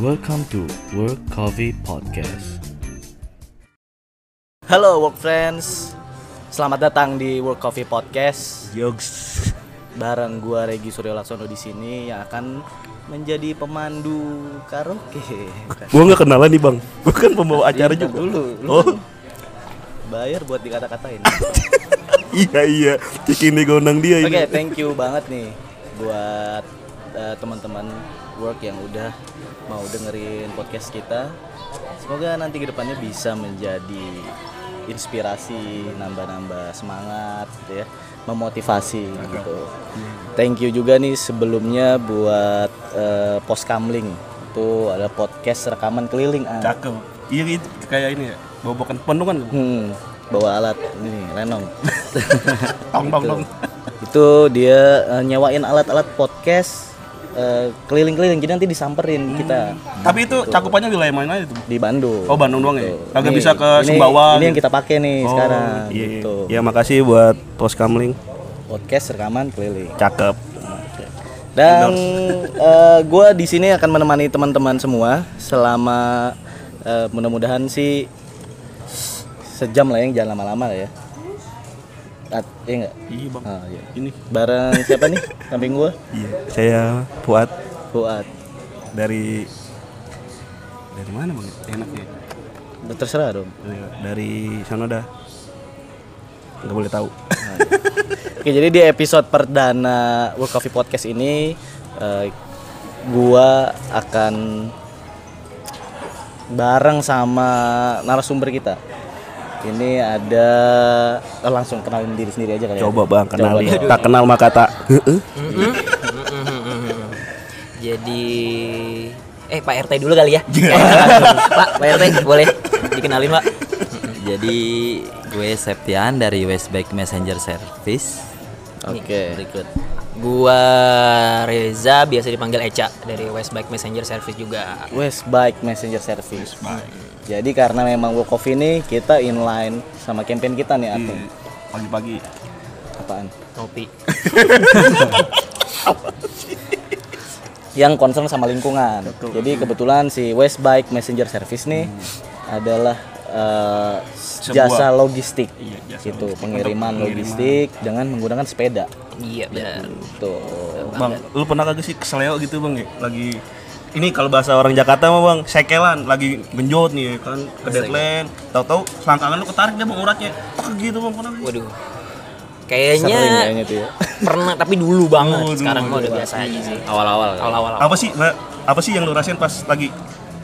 Welcome to Work Coffee Podcast. Halo work friends, selamat datang di Work Coffee Podcast Yogs. bareng gua Regi Suryo Laksono di sini yang akan menjadi pemandu karaoke. Gua nggak kenalan nih bang. Gua kan pembawa acara Iya, juga. dulu. Lu Oh bayar buat dikata-katain. iya iya. Cik ini gondang dia Oke, ini. thank you banget nih buat eh, teman-teman work yang udah mau dengerin podcast kita. Semoga nanti ke depannya bisa menjadi inspirasi, nambah-nambah semangat, gitu ya, memotivasi gitu. Thank you juga nih sebelumnya buat eh, Pos Kamling itu ada podcast rekaman keliling. ah. Cakep. Iya itu kayak ini ya. Bobokan penuh kan. Hmm, bawa alat ini lenong. Tong tong tong. itu dia eh, nyewain alat-alat podcast eh, keliling-keliling jadi nanti disamperin kita Tapi itu cakupannya wilayah mana itu? di Bandung. Oh Bandung doang ya. Tuh. Kagak Ini- bisa ke ini- Sumbawa. Ini yang kita pakai nih Oh, sekarang. Iya, iya. gitu. Ya makasih buat pos kamling. Podcast rekaman keliling. Cakep. Dan gue di sini akan menemani teman-teman semua selama eh, mudah-mudahan sih sejam lah yang jangan lama-lama lah ya. At, iya nggak? Iya bang. Ah, iya. Ini. Bareng siapa nih? Samping gue? Iya. Saya Fuad Fuad. dari dari mana bang? Enaknya. Terserah dong. Dari sana dah. Nggak boleh tahu. Oke, jadi di episode perdana World Coffee Podcast ini eh, gua akan bareng sama narasumber kita. Ini ada eh, langsung kenalin diri sendiri aja kali ya. Coba bang kenalin. Tak kenal maka tak. Heeh. Jadi eh Pak RT dulu kali ya. Pak, Pak RT boleh dikenalin, Pak. Jadi gue Septian dari Westback Messenger Service. Oke. Berikut. Gua Reza biasa dipanggil Eca dari Westbike Messenger Service juga. West Bike Messenger Service. Jadi karena memang World Coffee ini kita inline sama campaign kita nih Atung. Pagi-pagi. Apaan? Kopi. yang concern sama lingkungan. Jadi kebetulan si West Bike Messenger Service nih adalah eh, jasa logistik, Iya, jasa gitu, logistik pengiriman untuk logistik dengan menggunakan sepeda. Iya benar. Tuh. Bang, lu pernah kagak sih keseleo gitu bang ya? Lagi ini kalau bahasa orang Jakarta mah bang, sekelan lagi genjot nih ya kan ke deadline, tahu-tahu selangkangan lu ketarik dia bang uratnya, tak gitu bang pernah. Waduh. Kayaknya kayaknya tuh ya. pernah tapi dulu banget. Dulu, Sekarang mah udah biasa aja sih. Awal-awal. Awal-awal. Apa sih, Mbak? Apa sih yang lu rasain pas lagi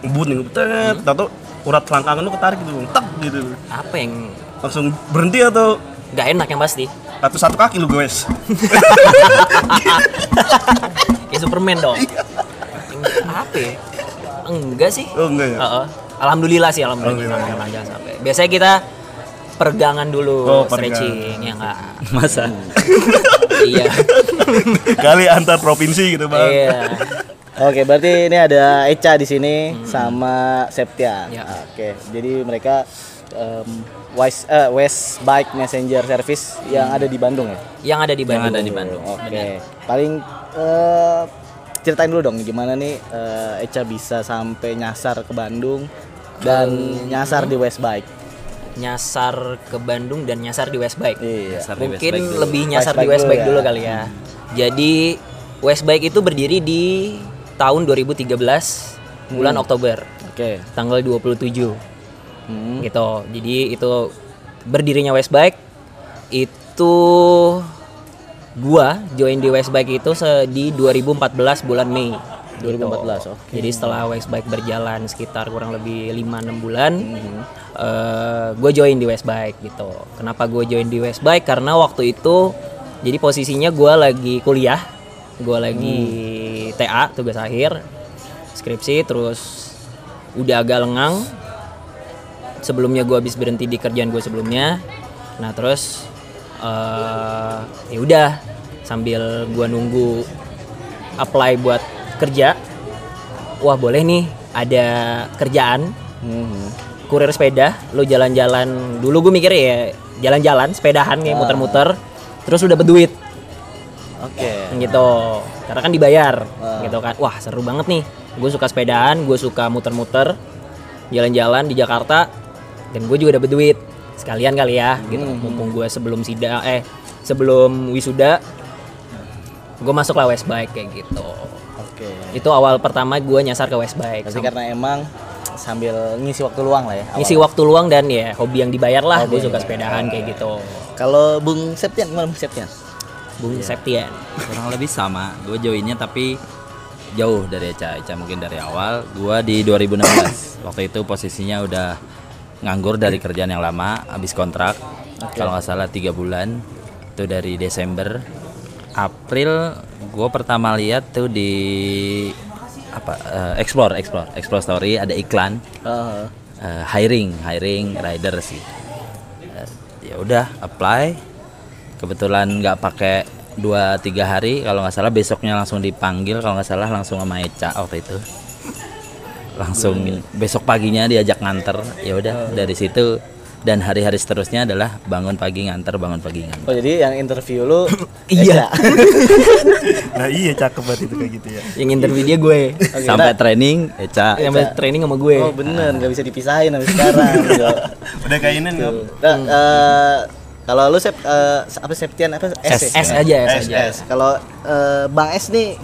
ngebut nih, tet, tahu-tahu urat selangkangan lu ketarik gitu, bang, tak gitu, Apa yang langsung berhenti atau nggak enak yang pasti? atau satu kaki lu guys? Kayak Superman dong. Apa ya? Enggak sih. Oh enggak ya? Heeh. Alhamdulillah sih, alhamdulillah. Jangan, jangan sampai. Biasanya kita pergangan dulu, Oh, pergangan. stretching, ya enggak? Masa? iya. Kali antar provinsi gitu bang. Iya. Oke, berarti ini ada Eca di sini sama Septian. Ya. Oke, jadi mereka em, West, eh, West Bike Messenger Service yang ada di Bandung ya. Yang ada di Bandung. ada di Bandung. Oke, paling eh, ceritain dulu dong gimana nih eh, Eca bisa sampai nyasar ke Bandung dan nyasar di West Bike. Nyasar ke Bandung dan nyasar di Westbike. Iya. Nyasar di Mungkin Westbike dulu. lebih nyasar di Westbike Westbike dulu dulu, ya. kali ya. Jadi Westbike itu berdiri di tahun 2013 bulan Oktober Oke. tanggal 27 Hmm. gitu. Jadi itu berdirinya Westbike itu gua join di Westbike itu se- di 2014 bulan Mei. 2014, oke. Jadi setelah Westbike berjalan sekitar kurang lebih 5-6 bulan, Mhm. gue join di Westbike gitu. Kenapa gue join di Westbike? Karena waktu itu jadi posisinya gue lagi kuliah, gue lagi TA tugas akhir, skripsi, terus udah agak lengang. Sebelumnya gue habis berhenti di kerjaan gue sebelumnya, nah terus eh ya udah sambil gue nunggu apply buat kerja, wah boleh nih ada kerjaan Mhm. kurir sepeda lu jalan-jalan dulu gue mikir ya jalan-jalan sepedahan kayak muter-muter terus udah berduit Oke. gitu karena kan dibayar Ah. gitu kan wah seru banget nih gue suka sepedaan gue suka muter-muter jalan-jalan di Jakarta dan gue juga dapet duit sekalian kali ya gitu. Mumpung gue sebelum sida eh sebelum wisuda gue masuk lah Westbike kayak gitu. Oke. itu awal pertama gue nyasar ke Westbike. Berarti karena emang sambil ngisi waktu luang lah ya. awal. ngisi waktu luang dan ya hobi yang dibayar lah. Gue suka sepedahan kayak gitu. Kalau Bung Septian gimana Bung Septian? Bung Septian. Kurang lebih sama. Gue joinnya tapi jauh dari Eca. Eca mungkin dari awal. Gue di 2016 waktu itu posisinya udah nganggur dari kerjaan yang lama habis kontrak kalau nggak salah tiga bulan itu dari Desember. April gue pertama lihat tuh di apa eh, explore explore explore story ada iklan. Heeh. eh, hiring hiring rider sih. Eh, ya udah apply. Kebetulan nggak pakai dua tiga hari kalau nggak salah besoknya langsung dipanggil kalau nggak salah langsung sama Eca waktu itu langsung besok paginya diajak nganter ya udah dari situ dan hari-hari seterusnya adalah bangun pagi nganter bangun pagi nganter Oh jadi yang interview lu Iya. Eca. Nah iya cakep banget itu kayak gitu ya. yang interview dia gue Oke, sampai nah- training Eca yang training sama gue Oh bener nggak bisa dipisahin sampai sekarang. Udah kayak ini nggak? Nah, kalau lu Sep, eh, apa Septian apa S, ya? S aja S S, aja S. Kalau eh, Bang S nih,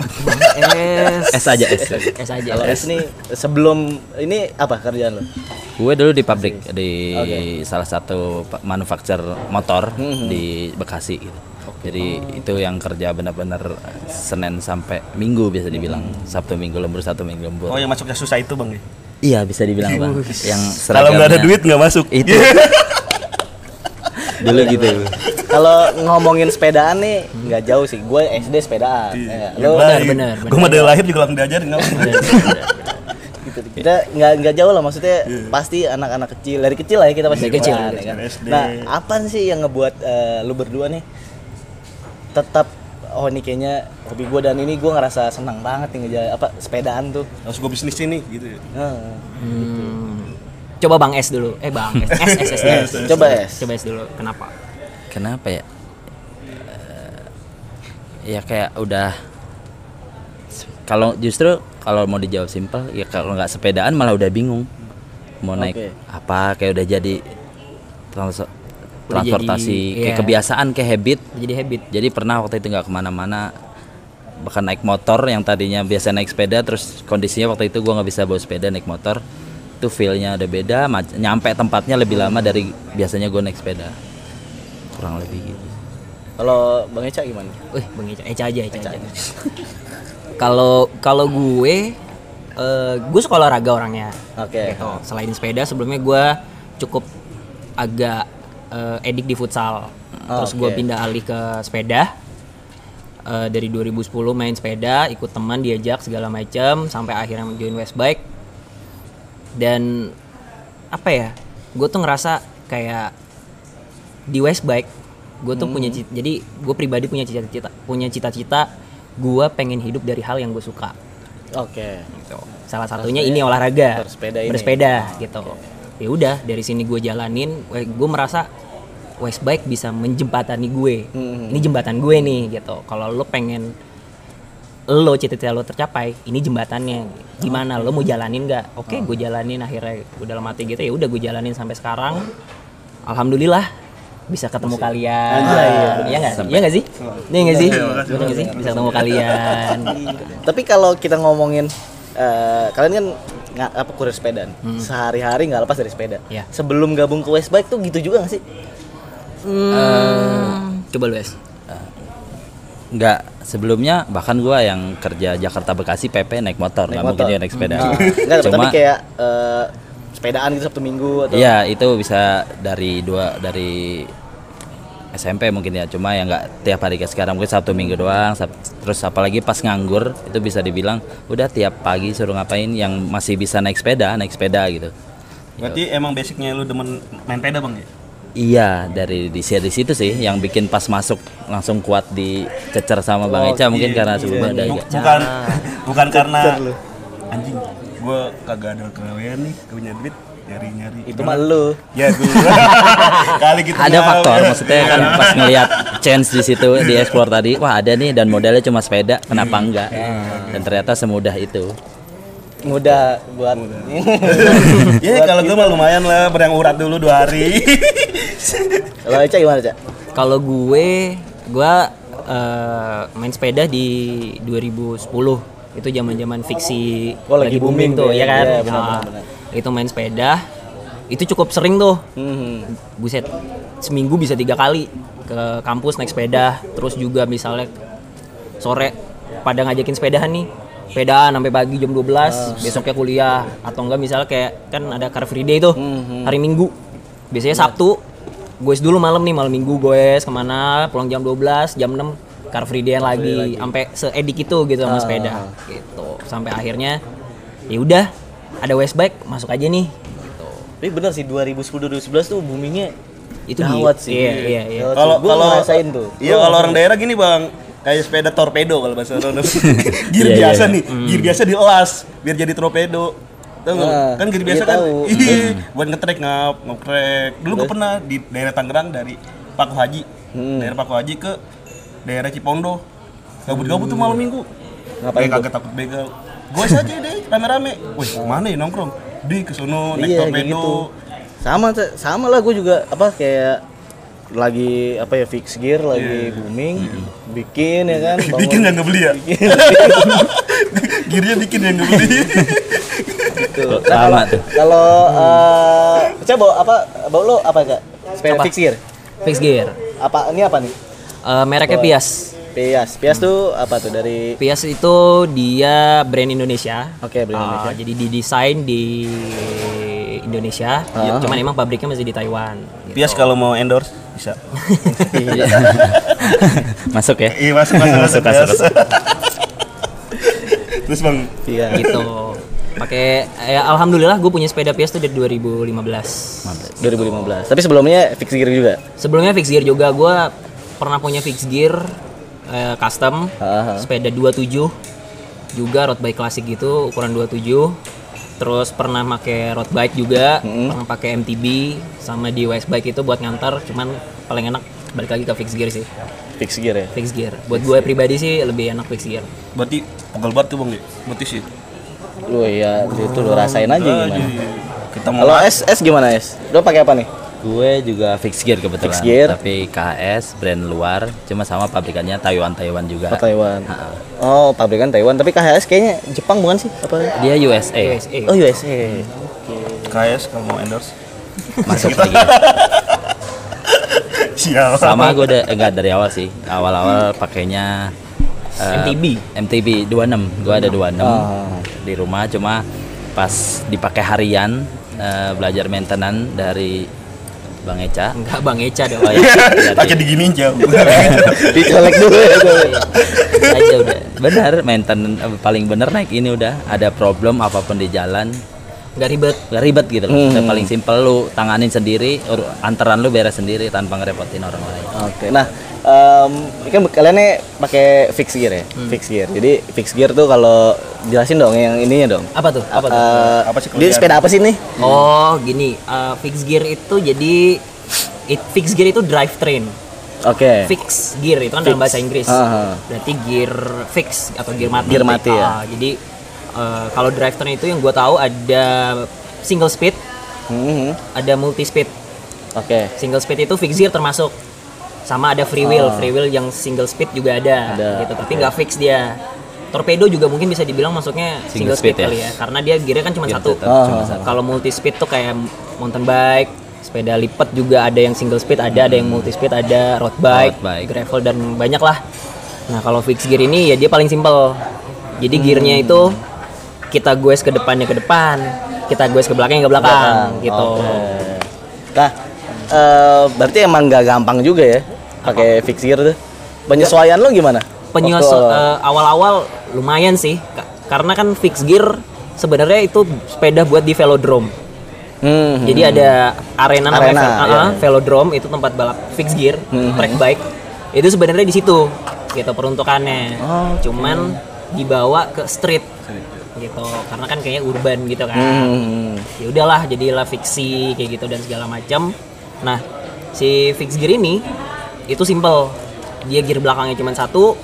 S S aja S S aja kalau S nih sebelum ini apa kerjaan lu? gue dulu di pabrik di Oke. salah satu manufaktur motor Mhm. di Bekasi gitu. Jadi itu yang kerja benar-benar Senin sampai Minggu bisa dibilang Sabtu Minggu lembur Sabtu Minggu lembur. Oh yang masuknya susah itu bang ya? Iya bisa dibilang bang. yang Kalau nggak ada duit nggak masuk. itu dulu gitu. Kalau ngomongin sepedaan nih nggak jauh sih. Gue SD sepedaan. Ya, lu benar, benar, Gue mah dari lahir juga langsung diajarin nggak? gitu. Kita nggak nggak jauh lah maksudnya pasti anak-anak kecil dari kecil lah ya kita pasti kecil, ya kan? SD. Nah, apa sih yang ngebuat eh, lu berdua nih tetap oh ini kayaknya hobi gue dan ini gue ngerasa senang banget nih ngejalan apa sepedaan tuh. Harus gue bisnis ini gitu. ya. Nah, Hmm. Coba Bang S dulu eh Bang S S S, S, S. Coba S. coba S dulu kenapa Kenapa ya? Eh, ya kayak udah kalau justru kalau mau dijawab simpel ya kalau nggak sepedaan malah udah bingung mau naik Oke. apa kayak udah jadi trans- Udah transportasi jadi, kayak iya. kebiasaan kayak habit jadi habit jadi pernah waktu itu nggak ke mana-mana bahkan naik motor yang tadinya biasa naik sepeda terus kondisinya waktu itu gua nggak bisa bawa sepeda naik motor itu feelnya udah beda nyampe tempatnya lebih lama dari biasanya gue naik sepeda kurang lebih gitu Kalau Bang Eca gimana? Wih, Bang Eca, Eca aja, Eca, aja. Kalau kalau gue, eh, gue suka olahraga orangnya. Oke. Gitu. Selain sepeda, sebelumnya gue cukup agak eh, edik di futsal. Terus gue oke. pindah alih ke sepeda. Eh, dari 2010 main sepeda, ikut teman diajak segala macam, sampai akhirnya join Westbike. Dan apa ya? Gue tuh ngerasa kayak di Westbike gue tuh punya cita, jadi gue pribadi punya cita-cita punya cita-cita gue pengen hidup dari hal yang gue suka Oke. gitu. salah satunya ini olahraga bersepeda ini. bersepeda gitu ya udah dari sini gue jalanin gue merasa Westbike bisa menjembatani gue Hmm. ini jembatan gue nih gitu kalau lo pengen lo cita-cita lo tercapai ini jembatannya. Gimana lo mau jalanin nggak? Oke gue jalanin akhirnya gue dalam hati gitu ya udah gue jalanin sampai sekarang. Alhamdulillah bisa ketemu kalian. Iya nggak? Iya nggak sih? Iya nggak sih? Bener nggak sih? bisa ketemu kalian. Tapi kalau kita ngomongin eh, kalian kan nggak apa kurir sepedaan, sehari-hari nggak lepas dari sepeda. Iya. Sebelum gabung ke Westbike tuh gitu juga nggak sih? Hmm, coba lu es Enggak, sebelumnya bahkan gua yang kerja Jakarta Bekasi PP naik motor, Naik nggak mungkin juga naik sepeda. Enggak, tapi Cuma kayak eh, sepedaan gitu Sabtu Minggu atau Iya, itu bisa dari dua dari SMP mungkin ya. Cuma ya nggak tiap hari kayak sekarang mungkin Sabtu Minggu doang. Sab- Terus apalagi pas nganggur itu bisa dibilang udah tiap pagi suruh ngapain yang masih bisa naik sepeda, naik sepeda gitu. Berarti emang basicnya lu demen main sepeda bang ya? Iya, dari di dari situ sih yang bikin pas masuk langsung kuat dicecer sama Bang Eca mungkin karena sebelumnya Bu- agak- bukan bukan karena anjing gue kagak ada kegawean nih gak punya duit nyari nyari itu mah lu. ya gue kali gitu ada faktor maksudnya kan pas ngelihat chance di situ di explore tadi wah ada nih dan modalnya cuma sepeda kenapa enggak? Dan ternyata semudah itu mudah buat Ya kalau gue mah lumayan lah berang urat dulu dua hari. kalau Eca gimana Cak? Kalau gue, gue eh, main sepeda di 2010 itu zaman-zaman fiksi Oh, lagi booming tuh tuh ya. ya kan. Iya, benar, Nah, benar, benar. Itu main sepeda, itu cukup sering tuh. Hmm. Buset, seminggu bisa tiga kali ke kampus naik sepeda. Terus juga misalnya sore pada ngajakin sepedahan nih, sepedaan sampai pagi jam 12, besoknya kuliah. Atau enggak misalnya kayak kan ada car free day tuh hari Minggu. Biasanya Sabtu gue dulu malam nih malam Minggu gue ke mana pulang jam 12 jam 6 car free day lagi. sampai seedik itu gitu sama sepeda. Gitu. Sampai akhirnya ya udah ada West Bike masuk aja nih. Gitu. Tapi bener sih 2010 2011 tuh boomingnya Itu gawat sih. iya, iya, iya. Kalau kalau ngerasain tuh. Iya kalau orang daerah gini bang, kayak sepeda torpedo kalau bahasa orang. Gear Iya, iya, biasa iya. nih, gear biasa dielas biar jadi torpedo. Tahu? Nah, kan gear iya biasa kan, tahu. Ih, buat ngetrek ngap, ngetrek. Dulu gue pernah di daerah Tangerang dari Paku Haji, Hmm. daerah Paku Haji ke daerah Cipondo. Gabut-gabut tuh malam minggu. Ngapain Kayak kagak takut begal. Gue saja deh, rame-rame. Wih, ke mana ya nongkrong? Di ke sono naik Iya, torpedo. gitu. Sama sama lah gue juga apa kayak lagi apa ya fix gear lagi booming bikin ya kan bangun- Bikin yang nggak beli ya? Gearnya bikin yang nggak beli. gitu. Nah, tuh. kalau Cak bawa apa bawa lo apa? Sepeda Apa? fix gear. fix gear Apa ini apa nih? Eh, mereknya Pias Pias. Pias tuh apa tuh dari Pias itu dia brand Indonesia Oke, brand Ah, Indonesia. jadi didesain di Indonesia Ah. cuman emang pabriknya masih di Taiwan gitu. Pias kalau mau endorse bisa. Iya. Masuk ya. Iya masuk masuk masuk. Masuk, masuk. Terus bang, Iya. gitu pakai ya alhamdulillah gue punya sepeda Pias tuh dari 2015 2015. Tapi sebelumnya fix gear juga. sebelumnya fix gear juga gue pernah punya fix gear eh, custom Ah, ah. sepeda 27 juga road bike klasik gitu ukuran 27 terus pernah pakai road bike juga pernah pakai MTB sama di West bike itu buat ngantar cuman paling enak balik lagi ke fix gear sih Fix gear ya. fix gear buat gue pribadi sih lebih enak fix gear berarti pegel banget tuh bang ya. Berarti sih. Lu ya itu lu rasain aja gimana. Kita mau Kalau S S gimana S? Lu pakai apa nih? Gue juga fix gear kebetulan. Fix gear. Tapi KHS brand luar, cuma sama pabrikannya Taiwan Taiwan juga. Oh, Taiwan. Oh, pabrikan Taiwan. Tapi KHS kayaknya Jepang bukan sih? Apa? Dia USA. USA Oh, USA. KS kalau mau endorse. Masuk lagi. Sial. Sama gue udah enggak dari awal sih. Awal-awal pakainya eh, MTB. MTB 26. Gue ada 26 Ah. di rumah cuma pas dipakai harian eh, belajar maintenance dari Bang Eca. enggak Bang Eca dong Oh, iya. Pakai diginiin jauh. Dicolek dulu ya. gue. aja udah benar maintenance eh, paling bener naik ini udah ada problem apa pun di jalan nggak ribet gak ribet gitu loh Hmm. Paling simpel lu tanganin sendiri antaran lu beres sendiri tanpa ngerepotin orang lain Oke. Nah, ini kan kalian nih pakai fix gear ya? Hmm. Fix gear. Jadi fix gear tuh kalau jelasin dong yang ininya dong. apa tuh apa tuh Eh, Apa sih Dia kelebihan? sepeda apa sih nih? oh gini eh, fix gear itu jadi it, fix gear itu drive train Oke. fix gear itu kan dalam Fix. bahasa Inggris. Aha. Berarti gear fix atau gear mati. Gear mati, ya. Ah, Jadi eh, kalau drive train itu yang gue tahu ada single speed, Mhm. ada multi speed. Oke. Single speed itu fix gear termasuk. Sama ada free wheel, free wheel yang single speed juga ada, Ada, gitu. Tapi nggak fix dia. Torpedo juga mungkin bisa dibilang masuknya Single single, speed, speed ya. kali ya, karena dia gearnya kan cuma Gear satu. satu. Kalau multi speed tuh kayak mountain bike, sepeda lipat juga ada yang single speed, ada ada yang multi speed, ada road bike, Road bike. gravel dan banyak lah. Nah kalau fix gear ini ya dia paling simple. Jadi gearnya itu kita goes ke depannya ke depan, kita goes ke belakangnya ke belakang, gitu. Oke. Nah, eh, berarti emang nggak gampang juga ya pakai fix gear tuh. Penyesuaian lo gimana? Penyesu Waktu- eh, awal-awal lumayan sih, Ka- karena kan fix gear sebenarnya itu sepeda buat di velodrome. Hmm, Jadi ada arena namanya Arena, iya. uh-uh, velodrome itu tempat balap fix gear, Mhm. track bike. Itu sebenarnya di situ gitu peruntukannya. Oh, Cuman dibawa ke street gitu karena kan kayaknya urban gitu kan. Hmm. Ya udahlah jadilah fiksi kayak gitu dan segala macam. Nah, si fix gear ini itu simple. Dia gear belakangnya cuma satu,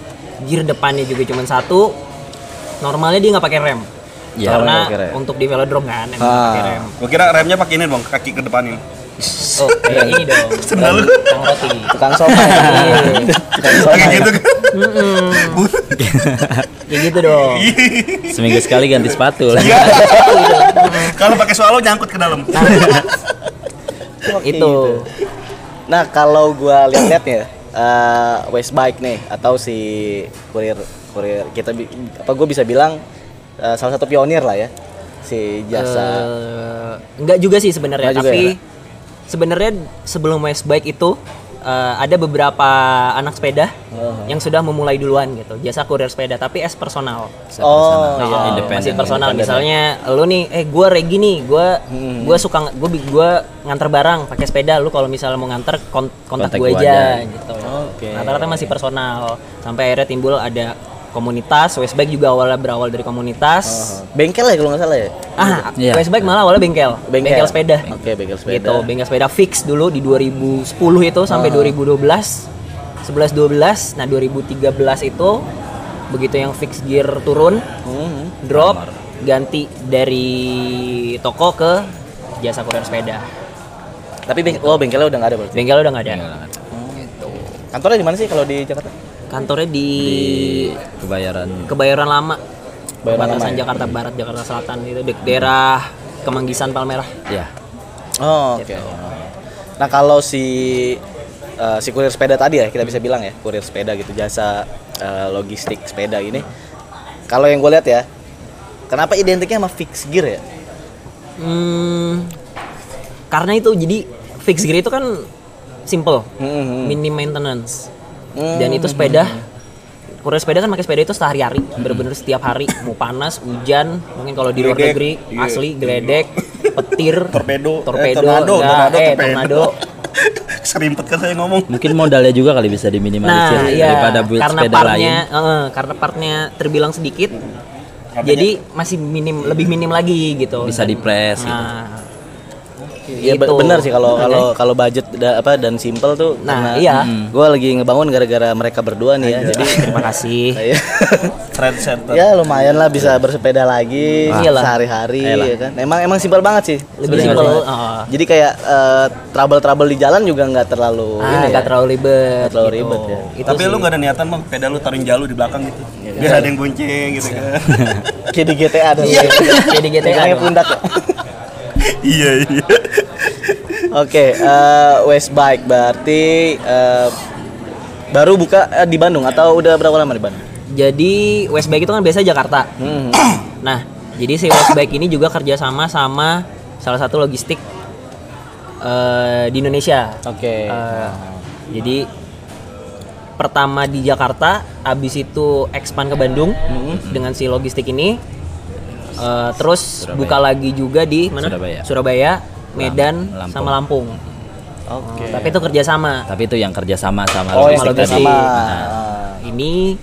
gear depannya juga cuma satu. Normalnya dia nggak pakai rem. Iya. Karena rem. untuk di velodrome kan emang Ah. pakai rem. Gua kira remnya pakai ini bang, kaki ke depanin. Oh, kayak ini dong. Sendal lu. Tukang roti. tukang somai Iya. tukang somai Kayak gitu kan. Kayak gitu dong. Seminggu sekali ganti sepatu lah. Iya. Kalau pakai swallow nyangkut ke dalam. itu. Nah kalau gua lihat-lihat ya eh, West Bike nih atau si kurir kurir kita apa gue bisa bilang eh, salah satu pionir lah ya si jasa Eh, enggak juga sih sebenarnya, tapi ya? sebenarnya sebelum West Bike itu eh, ada beberapa anak sepeda yang sudah memulai duluan gitu, jasa kurir sepeda tapi as personal. oh iya Oh, masih personal misalnya lu nih eh gue Regi nih gue Hmm. gue suka gue gue nganter barang pakai sepeda lu kalau misalnya mau nganter kon- kontak, Kontak gue aja, aja. gitu Oke. rata-rata masih personal sampai akhirnya timbul ada komunitas Westbike juga awalnya berawal dari komunitas. Bengkel ya kalau nggak salah ya? Ah Iya. Westbike malah awalnya bengkel. Bengkel. sepeda. Oke, bengkel sepeda. gitu bengkel sepeda fix dulu di 2010 itu sampai 2012 11 12 nah 2013 itu begitu yang fix gear turun Hmm. drop ganti dari toko ke jasa kurir sepeda. Tapi beng oh bengkelnya udah nggak ada berarti? Bengkel udah nggak ada. Kantornya di mana sih kalau di Jakarta kantornya di Di kebayaran. Kebayoran lama. Kebayoran batasan Lama ya? Jakarta Barat Jakarta Selatan itu di daerah Kemanggisan Palmerah. Ya. oh oke. Nah kalau si eh, si kurir sepeda tadi ya kita bisa bilang ya kurir sepeda gitu jasa eh, logistik sepeda ini. Kalau yang gue lihat ya kenapa identiknya sama fix gear ya? Hmm, karena itu jadi fix gear itu kan simple. Hmm, minim maintenance Hmm. dan itu sepeda kurir sepeda kan pakai sepeda itu sehari-hari bener-bener setiap hari mau panas hujan mungkin kalau di luar negeri iya. asli geledek petir Torpedo, torpedo eh, tornado, enggak, tornado, eh, torpedo. tornado Serimpet kan saya ngomong. Mungkin modalnya juga kali bisa diminimalisir Nah, iya, daripada build karena sepeda partnya, lain. eh, karena partnya terbilang sedikit, jadi masih minim, lebih minim lagi gitu. Bisa di press gitu. Nah, Iya gitu. benar sih kalau kalau kalau budget da- apa dan simple tuh Nah, iya. gue lagi ngebangun gara-gara mereka berdua nih ya jadi terima kasih. saya Trendsetter. ya lumayan lah bisa bersepeda lagi Iyalah. sehari-hari Iyalah. ya kan emang emang simpel banget sih Lebih simpel. ah. jadi kayak eh, trouble-trouble di jalan juga nggak terlalu Ah, ini nggak ya terlalu ribet. Nggak terlalu gitu. ribet ya. Itu Tapi sih. lu gak ada niatan bang, peda lu taruhin jalu di belakang gitu. Biar ada yang bonceng gitu kan. kayak di GTA ada Iya, kayak di GTA dong. pundak ya. Iya iya. Oke, eh, West Bike berarti eh, baru buka eh, di Bandung atau udah berapa lama di Bandung? Jadi Westbike itu kan biasa Jakarta. Hmm. Nah, jadi si Westbike ini juga kerjasama sama salah satu logistik eh, di Indonesia. Oke. Eh, jadi pertama di Jakarta, habis itu expand ke Bandung dengan si logistik ini. Eh, terus Surabaya. buka lagi juga di mana? Surabaya. Surabaya, Medan, Lampung. sama Lampung. Oke. Tapi itu kerjasama. Tapi itu yang kerja sama sama Oh, logistik tadi. sama. Nah, Ini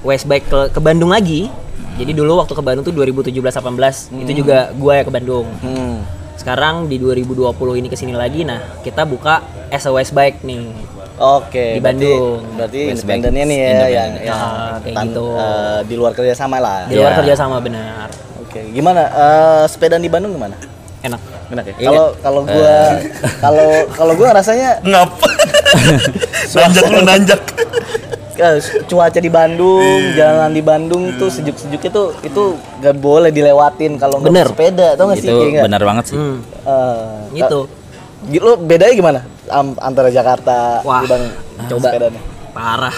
Westbike ke, ke Bandung lagi. Jadi dulu waktu ke Bandung tuh 2017-18 itu juga gua ya ke Bandung. Hmm. Sekarang di 2020 ini ke sini lagi, nah kita buka as a Westbike nih. Oke. Di berarti- Bandung. Berarti West Bike independennya nih ya independen. yang, yang Ah, kayak tan- gitu. eh, di luar kerjasama lah. Di luar Ya. kerjasama benar. Oke. Gimana? Eh, sepeda di Bandung gimana? Enak. Enak ya? Iya. Kalau kalau gua kalau kalau gua rasanya Ngapa? nanjak lu nanjak. eh, cuaca di Bandung, jalan di Bandung tuh sejuk-sejuknya tuh itu gak boleh dilewatin kalau nggak sepeda, tau gak sih? itu Iya benar banget sih. Hmm, Eh, gitu. eh, Lu bedanya gimana antara Jakarta Wah, di Bandung? coba. sepedanya? Parah.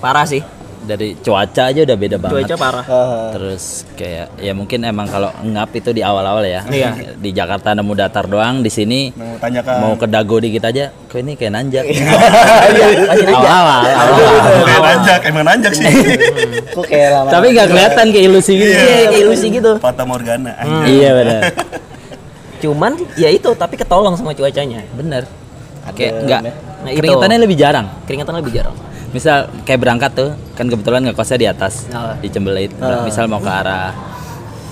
Parah sih. Dari cuaca aja udah beda banget. Cuaca parah. Terus kayak ya mungkin emang kalau ngap itu di awal-awal ya. Iya. Di Jakarta nemu datar doang, di sini Mau tanyakan. mau ke dago dikit aja. Kok ini kayak nanjak. Masih aja. awal-awal. awal-awal. Kayak nanjak, emang nanjak sih. kok kayak lama. Tapi nggak kelihatan kayak ilusi gitu. Iya, kayak ilusi gitu. Fata Morgana. Iya benar. Cuman ya itu, tapi ketolong sama cuacanya. Bener. Kayak Adem nggak ya. Nah, itu. keringetannya lebih jarang. Keringetan lebih jarang. Misal kayak berangkat tuh, kan kebetulan ngekosnya di atas Oh. di Cembelit. Ah. Misal mau ke arah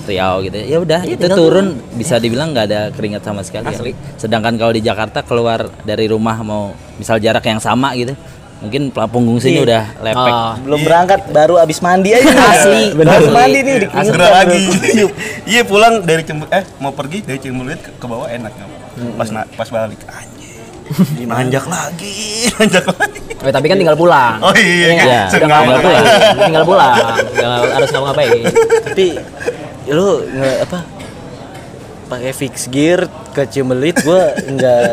Riau gitu. Ya udah, Iya, itu tinggal turun bisa dibilang nggak ada keringat sama sekali. Asli. Sedangkan kalau di Jakarta keluar dari rumah mau misal jarak yang sama gitu, Mungkin punggung sini Nih. udah lepek. Oh. belum berangkat baru abis mandi aja Asli, baru mandi nih Asli dikeringetan lagi. Iya pulang dari cembu eh mau pergi dari Cimbulit ke, ke bawah enak nggak? Pas na- pas balik anjing. Nanjak lagi, nanjak lagi. Eh, tapi kan tinggal pulang. Oh iya, nggak? iya. Udah nggak Tinggal ngapain. Tinggal pulang. Tinggal harus ngapa-ngapain. tapi lu nge, apa pakai fix gear ke Cimbelit gua nggak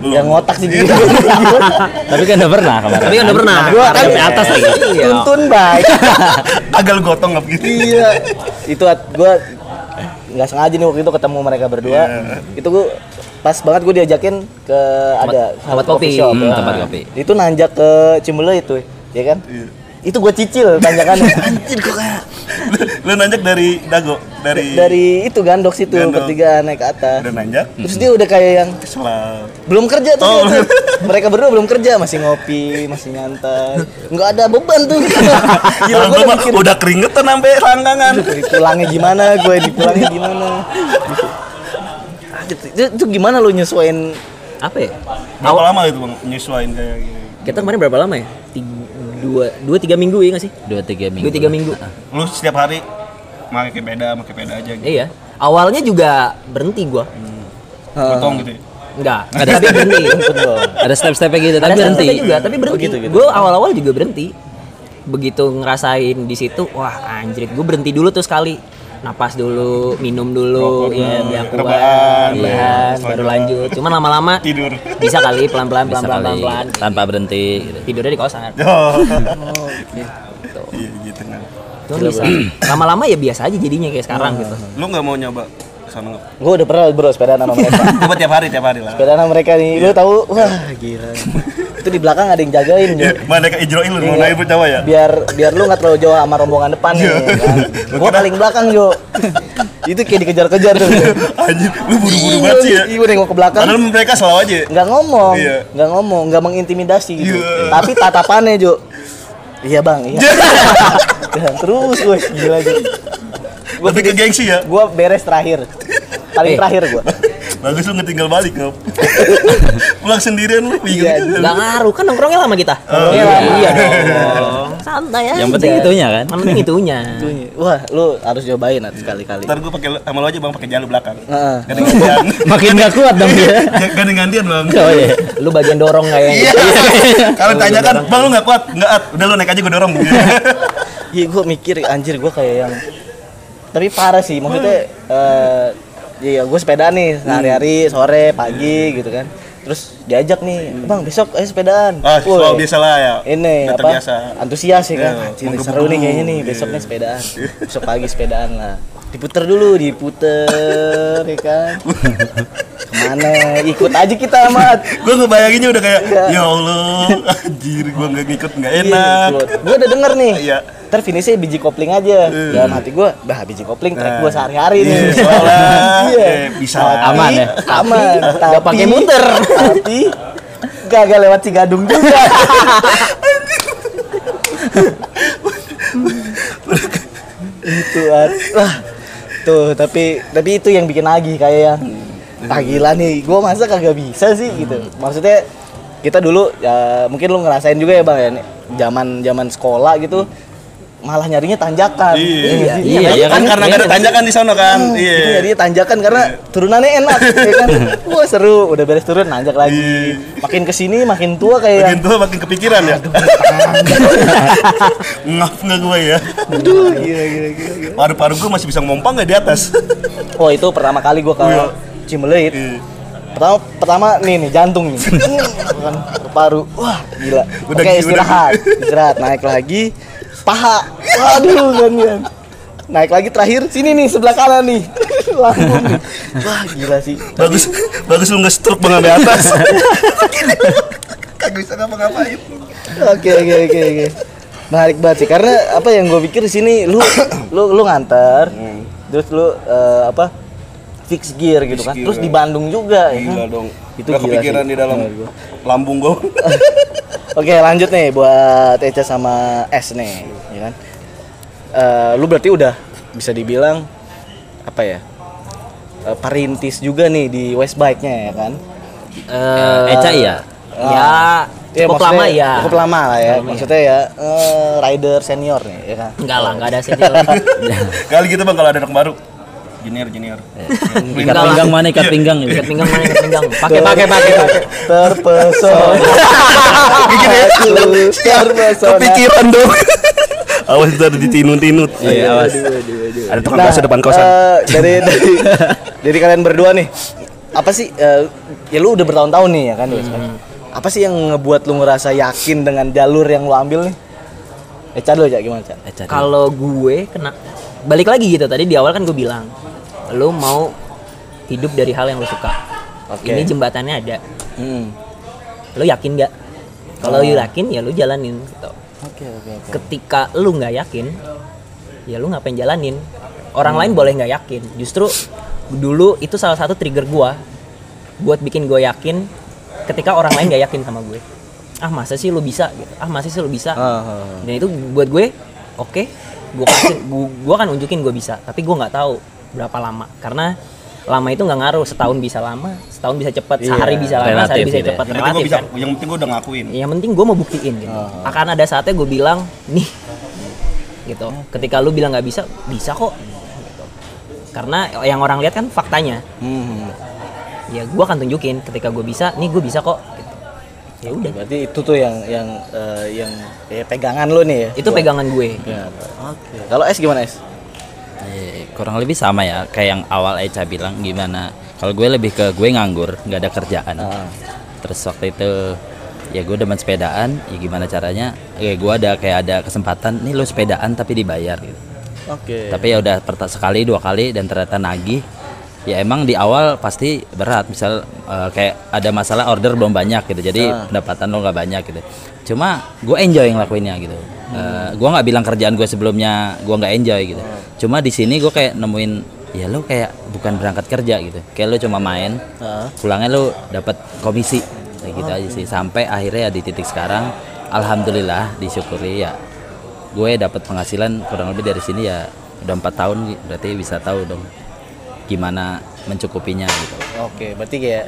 nggak ngotak sih gitu. Tapi kan udah pernah kemarin. Tapi kan udah pernah. gua kan Sampai atas lagi. Iya. tuntun baik Agak gotong nggak begitu? iya itu at- gua nggak sengaja nih waktu itu ketemu mereka berdua Iya. itu gua pas banget gue diajakin ke ada tempat kopi. shop Hmm, ya. tempat kopi. itu nanjak ke Cimbelit itu ya kan Iya. itu gue cicil tanjakannya Anjir kok kayak lu nanjak dari dago dari dari itu gandok situ Gandok. bertiga naik ke atas udah nanjak terus dia udah kayak yang keselap belum kerja tuh Oh. dia tuh. mereka berdua belum kerja masih ngopi masih nyantai nggak ada beban tuh gila gue gua udah mikir udah keringetan sampai rangkangan dipulangnya gimana gue dipulangnya gimana gitu. Gitu. Itu, itu gimana lo nyesuaiin Apa ya? berapa lama itu bang nyesuain kayak gini Kita kemarin berapa lama ya? Tiga, dua, dua tiga minggu ya nggak sih? Dua tiga minggu. Dua tiga minggu. lu setiap hari pakai sepeda pakai sepeda aja gitu Iya. Awalnya juga berhenti gua. potong gitu ya Enggak, tapi berhenti. Ada step-stepnya gitu, tapi Ada berhenti. step-stepnya juga, tapi berhenti. gitu, gitu. Gue awal-awal juga berhenti. Begitu ngerasain di situ, wah anjrit, gue berhenti dulu tuh sekali. Napas dulu, minum dulu, Rokok ya biar kuat, ya, baru lanjut. Cuman lama-lama tidur bisa kali pelan-pelan, pelan-pelan, pelan-pelan. tanpa berhenti gitu. Tidurnya di kosan. oh Gitu. iya gitu kan bisa. Lama-lama ya biasa aja jadinya kayak sekarang gitu. lu nggak mau nyoba sana nggak gue udah pernah bro sepeda sama mereka coba tiap hari tiap hari lah sepeda sama mereka nih lo tahu wah gila itu di belakang ada yang jagain. Ya, mana kayak Ijroil lu mau Iya. naik coba ya? Biar biar lu nggak terlalu jauh sama rombongan depan nih Iya. kan. gua paling belakang Jo. Itu kayak dikejar-kejar tuh. Anjir lu buru-buru Iya, banget sih ya. iya udah nengok ke belakang. Padahal mereka selalu aja. Nggak ngomong Iya. nggak ngomong nggak mengintimidasi gitu. Iya. tapi tatapannya Jo. Iya bang iya. Dan terus gue gila Jo. Lebih ke gengsi ya? Gue beres terakhir. Paling Eh. terakhir gue bagus lu ngetinggal balik ngap pulang sendirian lu Iya, bingung Nggak ngaruh kan nongkrongnya lama kita. Oh, iya. iya dong. Santai aja. Yang penting itunya kan. Yang penting itunya. wah lu harus cobain nanti sekali-kali ntar gue pakai sama lu aja bang pakai jalur belakang Heeh. Makin nggak kuat dong dia. ganti gantian bang Oh iya. Lu bagian dorong kayaknya. Iya. Kalau tanya kan, bang lu nggak kuat, nggak at, udah lu naik aja gue dorong. Iya gue mikir anjir gue kayak yang tapi parah sih maksudnya eh iya gue sepeda nih sehari-hari sore pagi gitu kan. Terus diajak nih bang besok ayo sepedaan. Ah, Woi, oh, biasa lah ya. ini Udah apa terbiasa. antusias ya kan. Anjir, menggebu-gebu. seru nih kayaknya nih Iya. besok nih sepedaan. Besok pagi sepedaan lah. Diputer dulu diputer ya kan ke mana ikut aja kita amat gue ngebayanginnya udah kayak, Iya. ya Allah, anjir gue nggak ngikut nggak enak. gue udah denger nih Iya. ntar finishnya biji kopling aja Iya. dalam hati gue bah biji kopling track Nah. gue sehari-hari nih Iya, soalnya, Iya. eh, bisa Tapi- Aman ya? aman tapi pakai muter. tapi kagak lewat Cigadung juga itu wah tuh tapi tapi itu yang bikin lagi kayak yang ah gila nih gue masa kagak bisa sih gitu maksudnya kita dulu ya mungkin lu ngerasain juga ya bang ya zaman zaman sekolah gitu malah nyarinya tanjakan Iya, iya, iya kan kan? karena nggak ada tanjakan di sana kan. Itu Iya. nyarinya tanjakan karena turunannya enak ya kan wah seru udah beres turun nanjak lagi Iya. makin ke sini makin tua kayak Makin tua makin kepikiran ya. Ngap nggak gue ya. aduh gila gila gila. Paru-paru gue masih bisa ngompang nggak di atas. oh itu pertama kali gua ke Cimeleit. Iya. pertama pertama nih nih jantung nih. Kan paru wah gila. Udah oke istirahat istirahat. Naik lagi paha. Waduh kan kan. Naik lagi terakhir sini nih sebelah kanan nih. Lambung nih. Wah gila sih. Bagus, bagus lu nggak stroke bang atas. Kagak bisa ngapa-ngapain. Oke oke oke oke. Menarik banget sih karena apa yang gue pikir di sini lu lu lu nganter terus lu eh, apa fix gear gitu kan terus di Bandung juga ya Gila kan? dong. Itu Nggak gila kepikiran sih. di dalam gua. lambung gue. Oke lanjut nih buat Eca sama S nih ya kan. Eh, lu berarti udah bisa dibilang apa ya eh, perintis juga nih di West Bike nya ya kan. Eh, Eca iya. Ya Ya, Cukup maksudnya lama ya. Cukup lama lah ya. Lama, maksudnya ya eh, rider senior nih, ya kan. Enggak lah, enggak ada senior. Kali gitu bang kalau ada anak baru. Junior junior. Ikat lah. pinggang mana ikat pinggang gitu. Ikat pinggang mana ikat pinggang? Pakai pakai pakai. Terpesona. Gini ya. Terpesona. Kepikiran dong. Awas ntar ditinut-tinut. Iya, awas. Ada tukang bakso depan kosan. eh, dari dari dari kalian berdua nih, apa sih? eh, ya lu udah bertahun-tahun nih ya kan, Westpac. Apa sih yang ngebuat lu ngerasa yakin dengan jalur yang lu ambil nih? Eh, Cad lu Cad, gimana? Eh, cari. Kalau gue kena balik lagi gitu tadi di awal kan gue bilang lu mau hidup dari hal yang lu suka. Oke. Ini jembatannya ada. Hmm. Lu yakin nggak? Kalau lu yakin ya lu jalanin gitu. Oke, oke, oke. Ketika lu nggak yakin, ya lu ngapain jalanin? Orang lain boleh nggak yakin. Justru dulu itu salah satu trigger gua buat bikin gue yakin ketika orang lain nggak yakin sama gue. Ah masa sih lu bisa gitu. Ah masa sih lu bisa. Ah, ah, ah. Dan itu buat gue oke, gue kasih gue, gue kan unjukin gue bisa, tapi gue nggak tahu berapa lama karena lama itu nggak ngaruh setahun bisa lama, setahun bisa cepat, Iya, sehari bisa lama, relatif sehari bisa gitu ya. cepat, Yang penting gue relatif bisa, kan. yang penting gue udah ngakuin. Yang penting gue mau buktiin gitu. Ah. Akan ada saatnya gue bilang nih, gitu. Ketika lu bilang nggak bisa, bisa kok. Gitu. Karena yang orang lihat kan faktanya. Hmm. Ya gue akan tunjukin ketika gue bisa, nih gue bisa kok. Ya udah, Berarti itu tuh yang yang eh, yang ya, pegangan lu nih ya. itu pegangan gue. Ya. Oke. Kalau S gimana S? Eh, kurang lebih sama ya kayak yang awal Eca bilang gimana kalau gue lebih ke gue nganggur nggak ada kerjaan Ah. terus waktu itu ya gue demen sepedaan ya gimana caranya ya gue ada kayak ada kesempatan nih lo sepedaan tapi dibayar gitu Oke. tapi ya udah sekali dua kali dan ternyata nagih ya emang di awal pasti berat. Misal eh, kayak ada masalah order belum banyak gitu. Jadi Ah. pendapatan lo nggak banyak gitu. Cuma gue enjoy ngelakuinnya gitu. Eh, gue nggak bilang kerjaan gue sebelumnya gue nggak enjoy gitu. Cuma di sini gue kayak nemuin ya lo kayak bukan berangkat kerja gitu. Kayak lo cuma main Ah. pulangnya lo dapat komisi. Kayak gitu aja sih. Sampai akhirnya ya di titik sekarang alhamdulillah disyukuri ya. Gue dapat penghasilan kurang lebih dari sini ya udah empat tahun berarti bisa tahu dong gimana mencukupinya gitu Oke, berarti kayak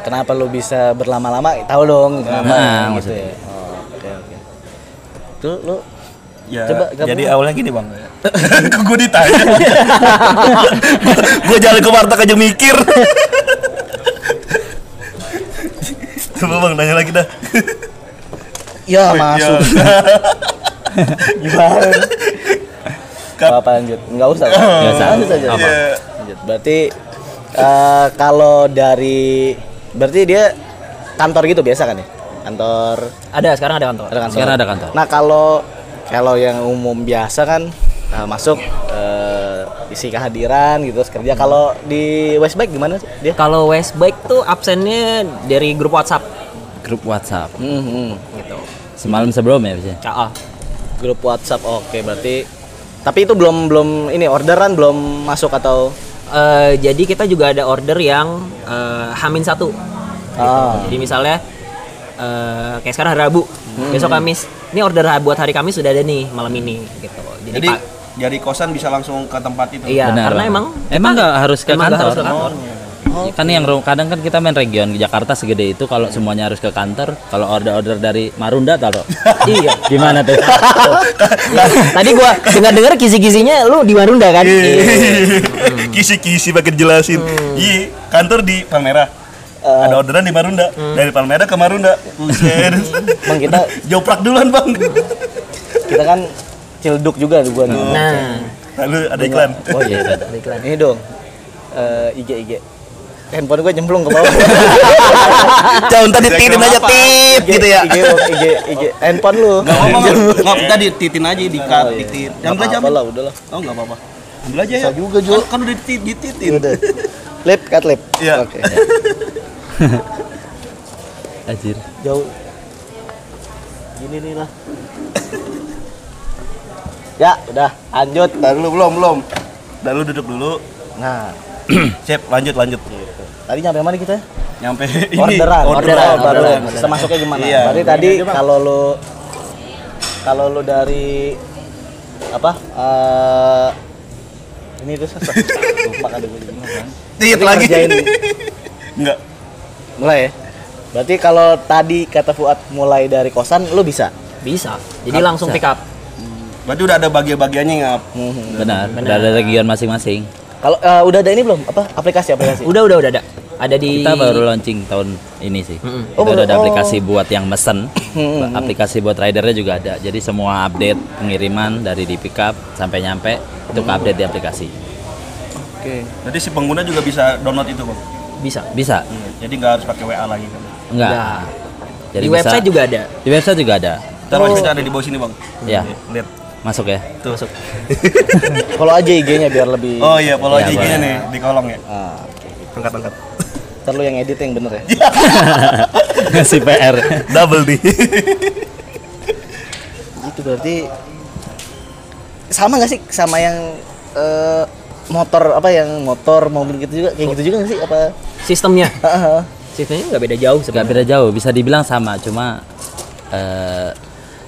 kenapa lu bisa berlama-lama? Tahu dong kenapa Nah, gitu maksudnya. ya. Oh, Oke, oke. Tuh lu Ya, Coba gabung. jadi awalnya gini bang. gue ditanya. gue jalan ke warteg aja mikir. Coba bang, nanya lagi dah. ya masuk. Gimana? Kap- Apa lanjut? Enggak usah. Nggak usah. Lanjut aja. Apa? Iya. Lanjut. Berarti eh, kalau dari berarti dia kantor gitu biasa kan ya? Kantor Ada sekarang ada kantor. ada kantor. sekarang ada kantor Nah kalau kalau yang umum biasa kan eh, masuk eh, isi kehadiran gitu terus kerja. Kalau di Westbike gimana sih dia? Kalau Westbike tuh absennya dari grup WhatsApp grup WhatsApp Hmm, hmm. gitu. semalam sebelum ya bisa Ah, Grup WhatsApp oke berarti. Tapi itu belum belum ini orderan belum masuk atau eh, jadi kita juga ada order yang eh, Hamin satu. Ah. Jadi misalnya eh, kayak sekarang hari Rabu, besok Kamis. Ini order buat hari Kamis sudah ada nih malam ini gitu. Jadi, Jadi dari kosan bisa langsung ke tempat itu. iya Benar, karena emang emang nggak harus ke emang kantor, harus ke kantor. Ya, kan yang kadang kan kita main region Jakarta segede itu kalau semuanya harus ke kantor kalau order-order dari Marunda taruh iya. gimana tuh Tadi gua dengar-dengar kisi-kisinya lu di Marunda kan? Iya. Kisi-kisi pakai jelasin. Iya, kantor di Palmerah. Ada orderan di Marunda. Dari Palmerah ke Marunda. Buset. Bang kita Joprak duluan, Bang. kita kan cilduk juga gua nih. Nah, Lalu ada iklan. Oh iya, ada iklan. Ini dong. Eh, IG IG. Handphone gue nyemplung ke bawah. Jangan tadi titin aja tit gitu ya. IG, IG, IG. Handphone lu. Enggak apa-apa, tadi titin aja di cut, Oh, iya. ditit. Nggak Yang belajar apa-apa lah, udahlah. Oh, enggak apa-apa. Ambil aja ya. Bisa juga, Jo. Kan, kan udah ditit, dititin. Udah. Lip, cut lip. Iya. Oke. Anjir. Jauh. Gini nih lah. ya, udah. Lanjut. Nah, dulu belum, belum. Dan lu duduk dulu. Nah, Sip, lanjut, lanjut. Tadi nyampe mana kita? Nyampe ini. orderan, orderan, baru orderan. bisa masuknya gimana? Iya. Berarti tadi kalau lu kalau lu dari apa? eh ini tuh lupa kan gue lagi. Enggak. Mulai ya. Berarti kalau tadi kata Fuad mulai dari kosan, lu bisa. Bisa. Jadi langsung pick up. Berarti udah ada bagian-bagiannya ngap. Benar, udah ada region masing-masing. Kalau eh, udah ada ini belum? Apa aplikasi-aplikasi? Udah udah udah ada. Ada di Kita baru launching tahun ini sih. Mm-mm. Kita Oh, udah ada oh. aplikasi buat yang mesen, aplikasi buat ridernya juga ada. Jadi semua update pengiriman dari di pickup sampai nyampe itu ke update di aplikasi. Oke. Berarti si pengguna juga bisa download itu bang. bisa. Bisa? Jadi nggak harus pakai WA lagi kan. Enggak. Nah, Jadi di bisa- website juga ada. Di website juga ada. Ntar website ada di bawah sini bang. Ya, Lihat. Masuk ya. Tuh. Follow aja IG-nya biar lebih Oh iya, follow aja IG-nya boleh. nih di kolong ya. Ah, Angkat angkat. ntar lu yang edit yang bener ya. Ngasih PR. Double nih. Itu berarti sama gak sih sama yang eh, motor apa yang motor mobil gitu juga kayak gitu juga gak sih apa? Sistemnya. Heeh. Sistemnya nggak beda jauh Gak sebenarnya. beda jauh, bisa dibilang sama, cuma eh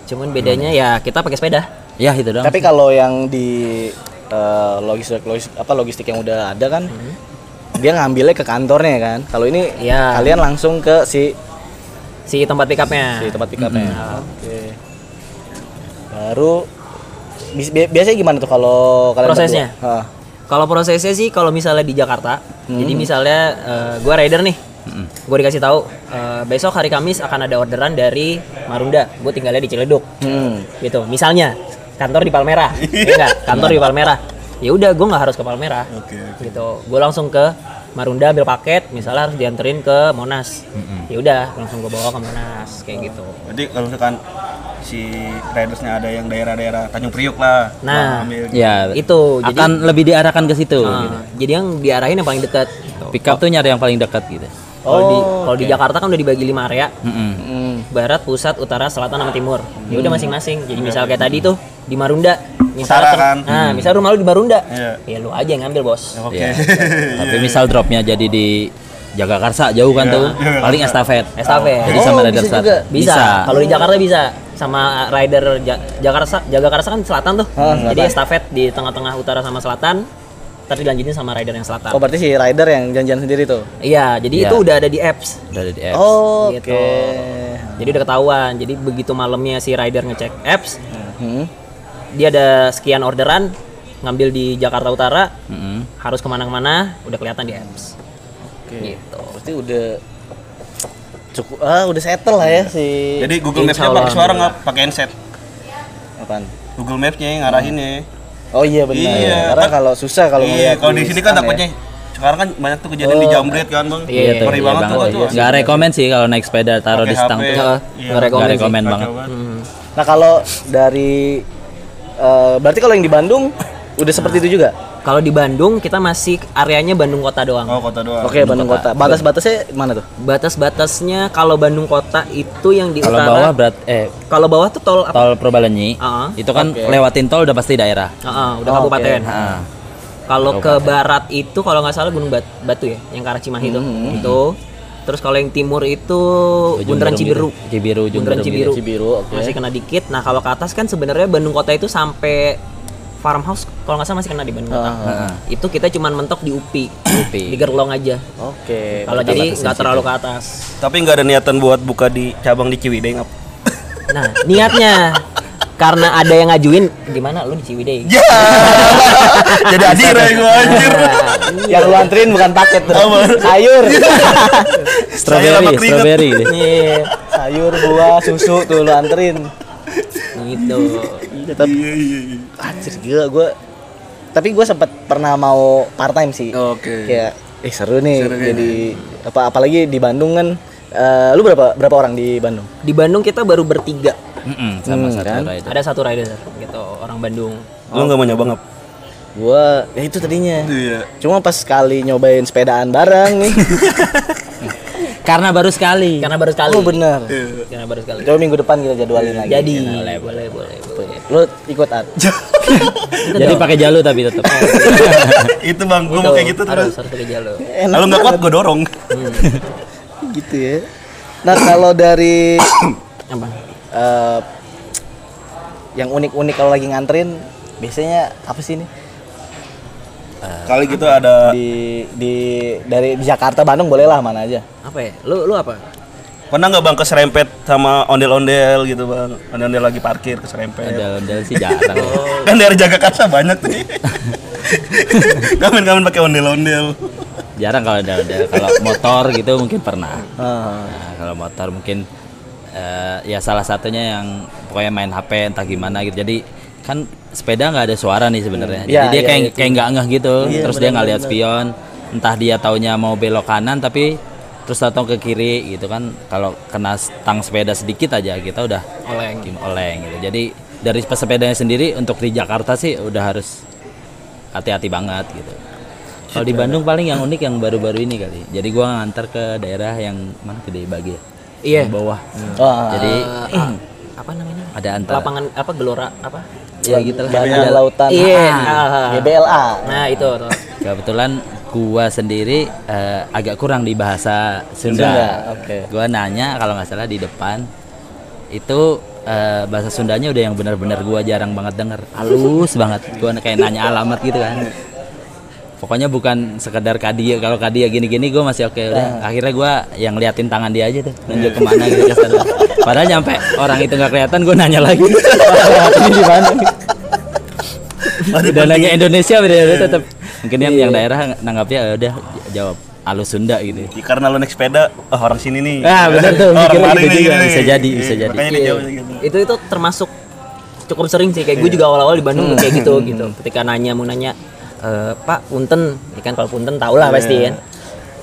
Cuman bedanya ya kita pakai sepeda. Ya itu dong. Tapi kalau yang di eh, logistik, logistik apa logistik yang udah ada kan dia ngambilnya ke kantornya kan. Kalau ini Iya. kalian langsung ke si Si tempat pick up-nya. si tempat pick up-nya. Oke. Baru bis- bi- biasanya gimana tuh kalau kalian Prosesnya? Kalau prosesnya sih kalau misalnya di Jakarta, jadi misalnya eh, gua rider nih, gue dikasih tahu eh, besok hari Kamis akan ada orderan dari Marunda, gue tinggalnya di Ciledug, Hmm. gitu. Misalnya kantor di Palmerah, ya enggak? Kantor di Palmerah. Ya udah, gue nggak harus ke Palmerah, Oke. gitu. Gue langsung ke Marunda ambil paket, misalnya harus dianterin ke Monas. Ya udah, langsung gue bawa ke Monas, kayak gitu. Berarti kalau misalkan si ridersnya ada yang daerah-daerah Tanjung Priuk lah. Nah, ambil. ya Itu, jadi- akan lebih diarahkan ke situ. Nah, gitu. jadi yang diarahin yang paling dekat. Gitu. Pickup tuh nyari yang paling dekat gitu. Kalau di kalau di Jakarta kan udah dibagi lima area, Mm-mm. Hmm. barat, pusat, utara, selatan, sama timur. Ya udah masing-masing. Jadi misal kayak tadi tuh di Marunda, misal Utara kan? nah, misal rumah lu di Marunda, Iya. ya lu aja yang ngambil bos. Oke. Iya. Tapi misal dropnya jadi di Jagakarsa jauh kan tuh, paling estafet. Estafet. Jadi Oh, sama bisa rider juga. selatan. Bisa. Kalau di Jakarta bisa sama rider Ja- Jakarta Jagakarsa kan selatan tuh. Ah, selatan. Jadi estafet di tengah-tengah utara sama selatan. Ntar dilanjutin sama rider yang selatan. Oh berarti si rider yang janjian sendiri tuh. Iya, jadi Iya. itu udah ada di apps. Udah ada di apps. Oh, Gitu. oke. Jadi udah ketahuan. Jadi begitu malamnya si rider ngecek apps, Hmm. dia ada sekian orderan ngambil di Jakarta Utara Mm-mm. harus ke mana-mana udah kelihatan di apps Oke. gitu Berarti udah cukup ah udah settle lah ya si Jadi Google Maps-nya pakai suara nggak pakai handset. apaan? Google Maps-nya yang ngarahinnya. Oh iya benar. Iya, Karena kalau susah kalau iya, kalau di sini kan ya. takutnya sekarang kan banyak tuh kejadian di Oh. jambret kan bang. Iya, tuh, Ngeri iya banget tuh. banget. tuh. Nggak rekomen sih kalau naik sepeda taruh di stang tuh. Heeh, Iya. nggak rekomen rekomen banget. Hmm. Nah kalau dari eh, berarti kalau yang di Bandung udah seperti itu juga? Kalau di Bandung kita masih areanya Bandung Kota doang Oh kota doang. Oke Bandung kota. Batas-batasnya mana tuh? batas-batasnya kalau Bandung Kota itu yang di Kalau utara bawah berat eh kalau bawah tuh tol apa tol Purbalenyi. Ah. Itu kan Oke. lewatin tol udah pasti daerah. Heeh, udah Oh, kabupaten oke. Ah. Kalau ke barat itu kalau nggak salah Gunung Bat- Batu ya, yang ke arah Cimahi itu. Itu. Terus kalau yang timur itu Ujung Bundaran Cibiru. gitu. Cibiru, Bundaran Cibiru. Cibiru, oke. Masih kena dikit. Nah, kalau ke atas kan sebenarnya Bandung Kota itu sampai farmhouse kalau nggak salah masih kena di Bandung Kota. Ah. Itu kita cuman mentok di UPI. UPI. Di Gerlong aja. Oke. Kalau Kita jadi nggak terlalu ke atas. Tapi nggak ada niatan buat buka di cabang di Ciwidey ngap. Nah, niatnya karena ada yang ngajuin gimana lu di Ciwidey. Jadi adira gue anjir. Yang lu anterin bukan paket tuh. Sayur. Strawberry, strawberry. Iya, Sayur, buah, susu tuh lu anterin. gitu. Tetap Iya iya iya. anjir gila gua tapi gue sempat pernah mau part time sih Oke. kayak eh seru nih Seru jadi apa apalagi di Bandung kan eh, lu berapa berapa orang di Bandung Di Bandung kita baru bertiga. Mm-mm, sama Hmm, satu kan? rider. Ada satu rider gitu, orang Bandung. Lu nggak mau nyoba ngap? gua ya itu tadinya Iya. cuma pas sekali nyobain sepedaan bareng nih Karena baru sekali. Karena baru sekali. oh bener Karena baru sekali. coba minggu depan kita jadwalin lagi Jadi boleh, boleh, boleh, boleh. Lu ikut at Jadi pakai jalur tapi tetap. Itu bang, gue mau kayak gitu terus. harus pakai jalur. enak Kalau nggak kuat gue dorong. gitu ya nah kalau dari Apa? eh, yang unik-unik kalau lagi nganterin biasanya apa sih ini Kali gitu ada di di dari Jakarta Bandung boleh lah mana aja Apa ya? Lu lu apa? Pernah nggak bang keserempet sama ondel-ondel gitu bang? Ondel-ondel lagi parkir keserempet. Ondel-ondel sih jarang. ya. Kan dari jaga kasa banyak nih. Kamen-kamen pakai ondel-ondel. Jarang kalau ondel-ondel. Kalau motor gitu mungkin pernah. Ah. Nah, kalau motor mungkin eh, ya salah satunya yang pokoknya main HP entah gimana gitu. Jadi kan sepeda nggak ada suara nih sebenarnya. Jadi Iya, dia iya, kayak itu. kayak nggak ngeh gitu. Iya, terus dia nggak lihat spion. Entah dia taunya mau belok kanan tapi terus atau ke kiri gitu kan. Kalau kena tang sepeda sedikit aja kita udah Oleng. Oleng gitu. Jadi dari pesepedanya sendiri untuk di Jakarta sih udah harus hati-hati banget gitu. Kalau di Bandung paling yang unik yang baru-baru ini kali. Jadi gua ngantar ke daerah yang mana Gede Bagi ya? Iya. Yang bawah. Wah. Jadi Eh, ah, apa namanya? ada antara Lapangan apa gelora apa? ya gitu lah. Ada- Lautan Iya. Ah, ah. GBLA. Nah, itu tuh. Kebetulan gua sendiri eh, agak kurang di bahasa Sunda. Sunda, oke. Gua nanya kalau nggak salah di depan itu eh, bahasa Sundanya udah yang benar-benar gua jarang banget denger. Halus banget. Gua kayak nanya alamat gitu kan. Pokoknya bukan sekedar kadia. Kalau kadia gini-gini gua masih oke udah. Akhirnya gua yang liatin tangan dia aja tuh, nunjuk ke mana gitu ke sana. Padahal nyampe orang itu nggak kelihatan, gua nanya lagi. Ini di mana? udah nanya Indonesia beda tetap mungkin yang yang daerah nanggapnya "Ya udah jawab alus Sunda gitu Ya, karena lo naik sepeda, oh orang sini nih. Ah, benar tuh, Oh, orang mari gitu nih, juga. gini Bisa jadi, Iya, bisa jadi. Makanya Iya. gitu. Itu itu termasuk cukup sering sih kayak gue juga awal-awal di Bandung kayak gitu gitu. Ketika nanya mau nanya "Eh, Pak Punten, ya kan kalau Punten tau lah pasti kan.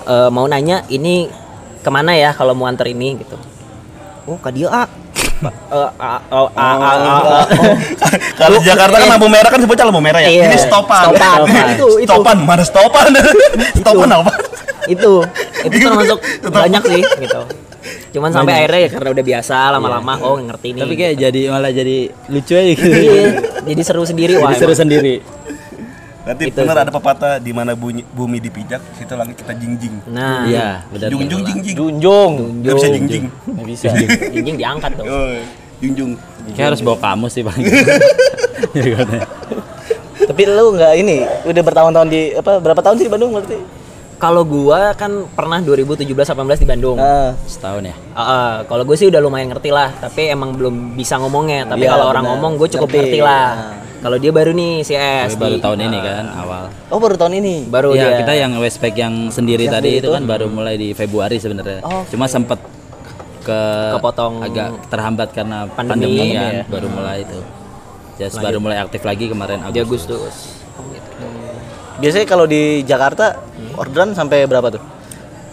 Eh, mau nanya ini ke mana ya kalau mau antar ini gitu. Oh, ke dia A. Kalau Jakarta kan lampu merah kan sebutnya lampu merah ya. Iya. Ini stopan. Stopan. Itu, itu. Stopan, mana stopan? stopan apa? itu itu termasuk banyak sih gitu. Cuman sampai akhirnya ya karena udah biasa lama-lama oh ngerti nih. tapi kayak jadi malah jadi lucu aja gitu Iya, jadi seru sendiri wah. jadi seru sendiri Berarti Itu benar ada pepatah di mana bunyi, bumi dipijak, situ langit kita jingjing. Nah, iya benar Jungjung jingjing. Junjung. Gak bisa jingjing. Nggak bisa. jinjing diangkat tuh. Oh, junjung. kayak harus bawa kamus sih katanya. Tapi lu nggak ini udah bertahun-tahun di apa berapa tahun sih di Bandung berarti? Kalau gua kan pernah 2017 18 di Bandung. Ah, setahun ya Ah, ah, kalau gue sih udah lumayan ngerti lah, tapi emang belum bisa ngomongnya. Tapi Iya, kalau orang ngomong gue cukup Ngerti. ngerti, lah. Ah. Kalau dia baru nih si S. Baru di- tahun ini kan awal oh baru tahun ini. Baru Iya, dia. kita yang Westpac yang sendiri Yang tadi itu itu? kan baru mulai di Februari sebenarnya. Oh, Cuma sempet ke Kepotong agak terhambat karena pandemi, pandemi, kan, ya. baru mulai itu. Just baru mulai aktif lagi kemarin Agustus. Agustus. Biasanya kalau di Jakarta orderan sampai berapa tuh?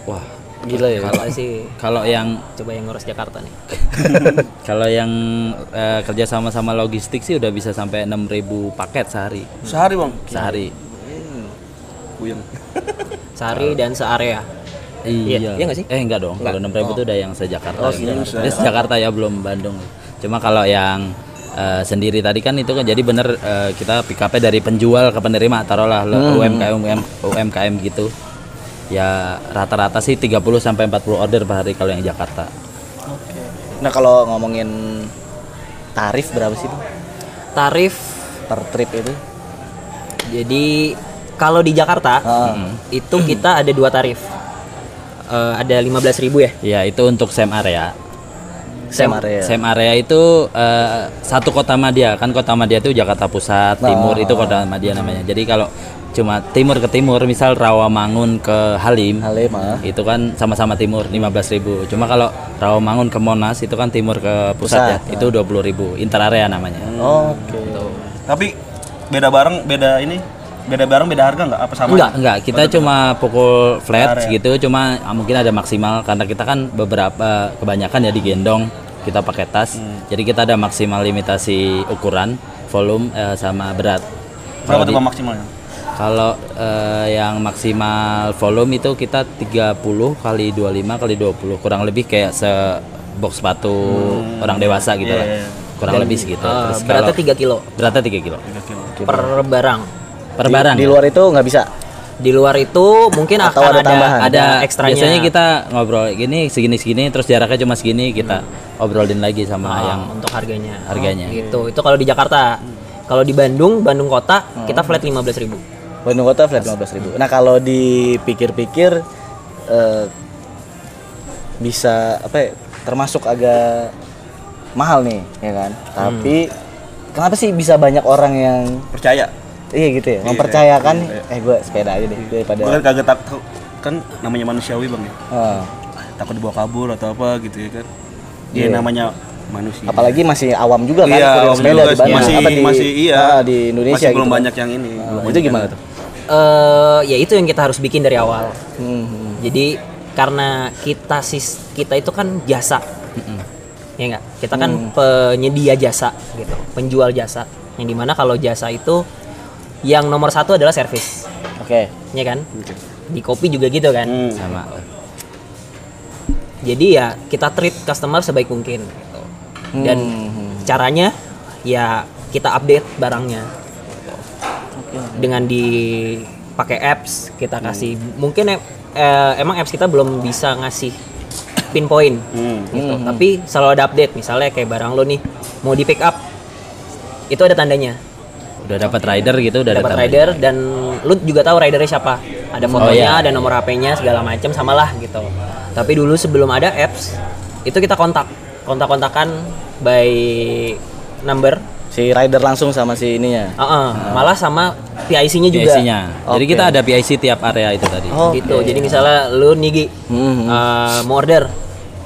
Wah, Gila ya. Kalau sih kalau yang coba yang ngurus Jakarta nih. kalau yang eh, kerja sama sama logistik sih udah bisa sampai 6000 paket sehari. Sehari bang. Sehari. Puyeng. Sehari dan searea. Iya, iya nggak sih? Eh enggak dong. Kalau 6000 itu udah yang se-Jakarta Oh, gitu. se- Ini se-Jakarta ya belum Bandung. Cuma kalau yang eh, sendiri tadi kan itu kan jadi bener eh, kita pick up-nya dari penjual ke penerima taruhlah lo UMKM UM, UMKM gitu. Ya rata-rata sih 30 sampai 40 order per hari kalau yang Jakarta. Nah kalau ngomongin tarif berapa sih Bang? Tarif per trip itu? jadi kalau di Jakarta Ah. itu kita ada dua tarif. Eh, ada 15.000 ya. Ya itu untuk SEM area. Sem area. SEM area itu eh, satu kota Madia kan kota Madia itu Jakarta Pusat, Timur itu kota Madia namanya. Jadi kalau cuma timur ke timur, misal Rawamangun ke Halim, Halim ah. itu kan sama-sama timur 15.000. Cuma kalau Rawamangun ke Monas itu kan timur ke pusat, Pusat, ya, itu 20.000. Inter area namanya. Oke. Tapi beda barang, beda ini, beda barang, beda harga nggak? Apa sama? Enggak, enggak. Kita cuma pukul flat Area. gitu, cuma ah, mungkin ada maksimal karena kita kan beberapa kebanyakan ya digendong, kita pakai tas. Jadi kita ada maksimal limitasi ukuran, volume eh, sama berat. Berapa tuh maksimalnya? Kalau eh, yang maksimal volume itu kita 30 kali 25 kali 20, kurang lebih kayak se box sepatu orang dewasa gitu Iya, lah. iya. Kurang lebih segitu. Eh, Terus beratnya kalau 3 kilo beratnya 3 kilo. per barang. Per Di- barang. Di, luar itu nggak bisa. Di luar itu mungkin Atau akan ada ada tambahan? ada ekstranya. biasanya kita ngobrol gini segini segini terus jaraknya cuma segini kita obrolin lagi sama Ah, yang untuk harganya. harganya. Gitu. Itu kalau di Jakarta. Kalau di Bandung, Bandung kota kita flat 15.000. Bandung Kota flat 15.000. Nah kalau dipikir-pikir eh, bisa apa ya, termasuk agak mahal nih ya kan? Tapi kenapa sih bisa banyak orang yang percaya? Iya gitu ya Iya, mempercayakan? iya, eh gue sepeda aja deh daripada gue kan kagak takut kan namanya manusiawi bang ya? Ah, takut dibawa kabur atau apa gitu ya kan? Dia Iya. namanya manusia. Apalagi masih awam juga kan iya sepeda juga di. Bandung masih apa di masih iya. Ah, di Indonesia masih belum gitu kan. banyak yang ini belum itu gimana tuh eh ya itu yang kita harus bikin dari awal. Hmm, hmm. jadi karena kita sis kita itu kan jasa. Ya enggak kita kan penyedia jasa gitu. Penjual jasa. Yang di mana kalau jasa itu yang nomor satu adalah servis. Oke. Ya kan? Di kopi juga gitu kan? Hmm. sama. Jadi ya kita treat customer sebaik mungkin gitu. dan Hmm, caranya ya kita update barangnya dengan dipakai apps kita kasih mungkin em- eh, emang apps kita belum bisa ngasih pinpoint Hmm. gitu. Tapi selalu ada update misalnya kayak barang lo nih mau di pick up itu ada tandanya. Udah dapat rider gitu udah dapat rider dan lu juga tahu ridernya siapa. Ada fotonya iya. ada nomor HP-nya segala macam samalah gitu. Tapi dulu sebelum ada apps itu kita kontak. Kontak-kontakan by number si rider langsung sama si ininya. Heeh, malah sama PIC-nya juga. PIC-nya jadi Oke. kita ada PIC tiap area itu tadi. Oh, gitu. Jadi misalnya lu nih Gi, Hmm, eh, mau order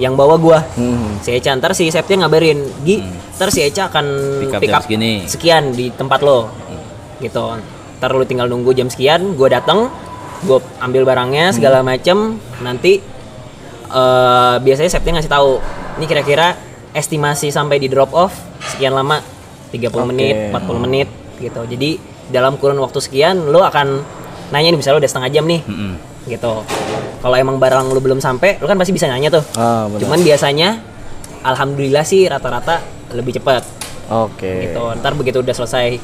yang bawa gua. Hmm. si Eca ntar si Septia ngabarin Gi ntar si Eca akan Pick up pick up segini." sekian di tempat lo. Gitu. Ntar lu tinggal nunggu jam sekian gua dateng gua ambil barangnya segala macem. Nanti eh, biasanya Septia ngasih tahu ini kira-kira estimasi sampai di drop off sekian lama 30 menit 40 menit gitu. Jadi dalam kurun waktu sekian lu akan nanya nih misalnya udah setengah jam nih Mm-mm. gitu. Kalau emang barang lu belum sampai lu kan pasti bisa nanya tuh. Ah benar. Cuman biasanya alhamdulillah sih rata-rata lebih cepat oke. Gitu. Ntar begitu udah selesai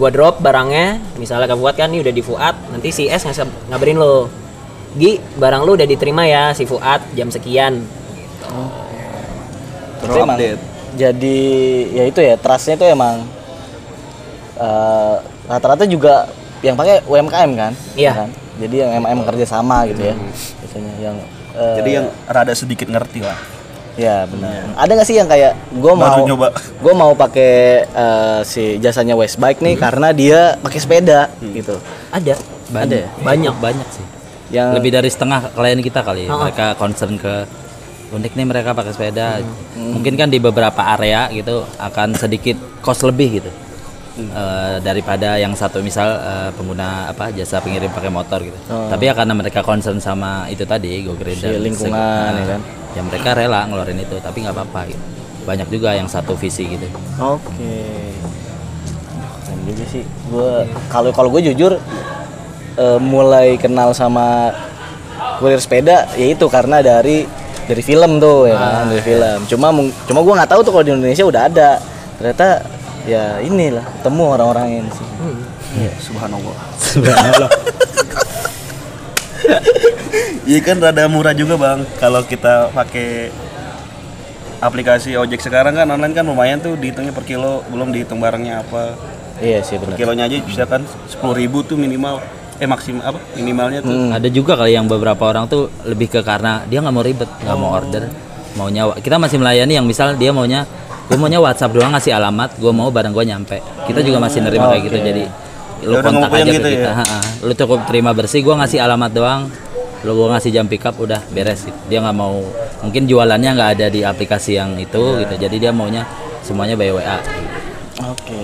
gua drop barangnya misalnya ke Fuad kan nih udah di Fuad nanti si S ngasih ngabarin lo Gi barang lu udah diterima ya si Fuad jam sekian. Itu emang update. Jadi ya itu ya trustnya itu emang eh, rata-rata juga yang pakai UMKM kan? Iya. kan? jadi yang emang, emang kerja sama gitu ya biasanya yang eh, jadi yang rada sedikit ngerti lah ya benar. Ada nggak sih yang kayak gue mau nyoba. gue mau pakai eh, si jasanya Westbike nih karena dia pakai sepeda gitu. Ada. Banyak. Banyak banyak sih. Yang lebih dari setengah klien kita kali Oh. mereka concern ke unik nih mereka pakai sepeda Hmm. mungkin kan di beberapa area gitu akan sedikit cost lebih gitu Hmm. Eh, daripada yang satu misal eh, pengguna apa jasa pengirim pakai motor gitu Oh. tapi ya karena mereka concern sama itu tadi go green Si dan lingkungan, ya kan? ya mereka rela ngeluarin itu tapi nggak apa-apa gitu banyak juga yang satu visi gitu Oke. Dan juga sih, gue kalau kalau gue jujur eh, mulai kenal sama kurir sepeda ya itu karena dari dari film tuh ya kan dari film. Cuma cuma gue nggak tahu tuh kalau di Indonesia udah ada. Ternyata ya inilah ketemu orang-orang ini sih. Iya, subhanallah Iya kan rada murah juga bang kalau kita pakai aplikasi ojek sekarang kan online kan lumayan tuh dihitungnya per kilo belum dihitung barangnya apa Iya sih per benar. kilonya aja bisa kan sepuluh ribu tuh minimal eh maksimal apa minimalnya tuh ada juga kali yang beberapa orang tuh lebih ke karena dia nggak mau ribet nggak mau order maunya kita masih melayani yang misal dia maunya gue maunya WhatsApp doang ngasih alamat gue mau barang gue nyampe kita juga masih nerima kayak gitu jadi lu Ya kontak aja gitu ke ya? kita ha-ha. lu cukup terima bersih gue ngasih alamat doang lu gue ngasih jam pick up udah beres gitu. dia nggak mau mungkin jualannya nggak ada di aplikasi yang itu Iya. gitu jadi dia maunya semuanya by WA Oke.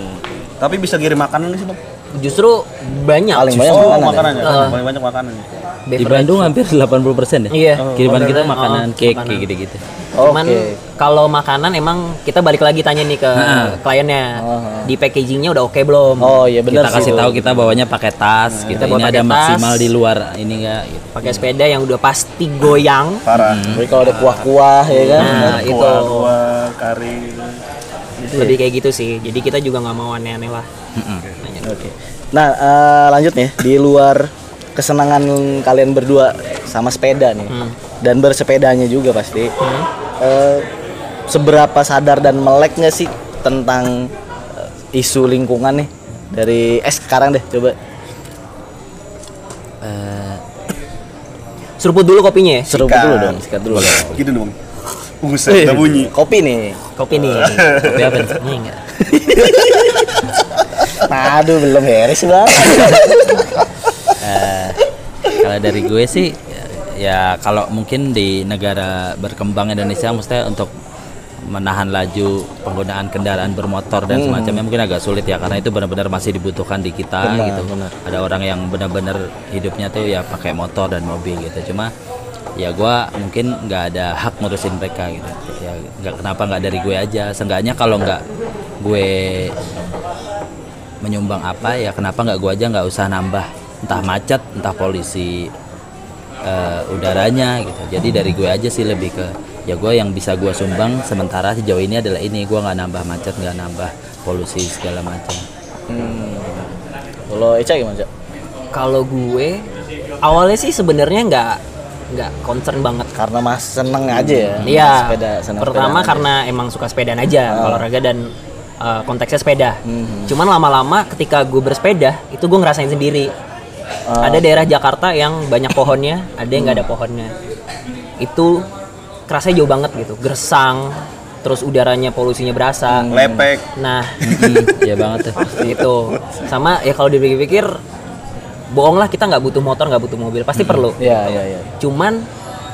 tapi bisa kirim makanan sih bang justru banyak Paling banyak oh makanan ya? makanan ya paling banyak makanan di Bandung hampir 80% ya Iya. kiriman kita makanan oh, cake makanan. kayak gitu-gitu Cuman Oke. kalau makanan emang kita balik lagi tanya nih ke kliennya. Di packagingnya udah oke belum? Oh iya benar kita sih. kasih tahu kita bawanya pakai tas gitu Kita bawa ini ada tas. maksimal di luar ini enggak gitu Pakai sepeda yang udah pasti goyang. parah Jadi kalau ada kuah-kuah ya kan. Nah, itu kuah kuah kari lebih kayak gitu sih. Jadi kita juga nggak mau aneh-aneh lah. Oke. Nah, eh, lanjut nih di luar kesenangan kalian berdua sama sepeda nih dan bersepedanya juga pasti. Eh, seberapa sadar dan melek nggak sih tentang eh, isu lingkungan nih dari eh sekarang deh coba. Eh, seruput dulu kopinya ya Seruput Sikat. dulu dong, sikat dulu. Gitu dong. Buset, udah bunyi. Kopi nih. kopi nih kopi apa nih? Enggak aduh belum beres banget. Eh, kalau dari gue sih ya kalau mungkin di negara berkembang Indonesia mestinya untuk menahan laju penggunaan kendaraan bermotor dan semacamnya mungkin agak sulit ya karena itu benar-benar masih dibutuhkan di kita Benar, gitu. benar. Ada orang yang benar-benar hidupnya tuh ya pakai motor dan mobil gitu. Cuma ya gua mungkin nggak ada hak ngurusin mereka gitu. Ya nggak kenapa nggak dari gue aja. Seenggaknya kalau nggak gue menyumbang apa ya kenapa nggak gua aja nggak usah nambah entah macet entah polisi eh, udaranya gitu jadi dari gue aja sih lebih ke ya gue yang bisa gua sumbang sementara sejauh ini adalah ini gua nggak nambah macet nggak nambah polusi segala macam Hmm. Kalau Eca gimana, Cak? kalau gue awalnya sih sebenarnya nggak nggak concern banget Karena mas seneng aja ya. Iya. Sepeda, seneng Pertama sepedaan aja. karena emang suka sepedaan aja, olahraga dan uh, konteksnya sepeda. Mhm. Cuman lama-lama ketika gue bersepeda, itu gue ngerasain sendiri. Ada daerah Jakarta yang banyak pohonnya, ada yang nggak ada pohonnya. Itu kerasanya jauh banget gitu, gersang, terus udaranya polusinya berasa. Lepek. Nah, ya banget tuh itu sama ya kalau dipikir-pikir bohong lah kita nggak butuh motor nggak butuh mobil pasti perlu Iya, iya, iya. cuman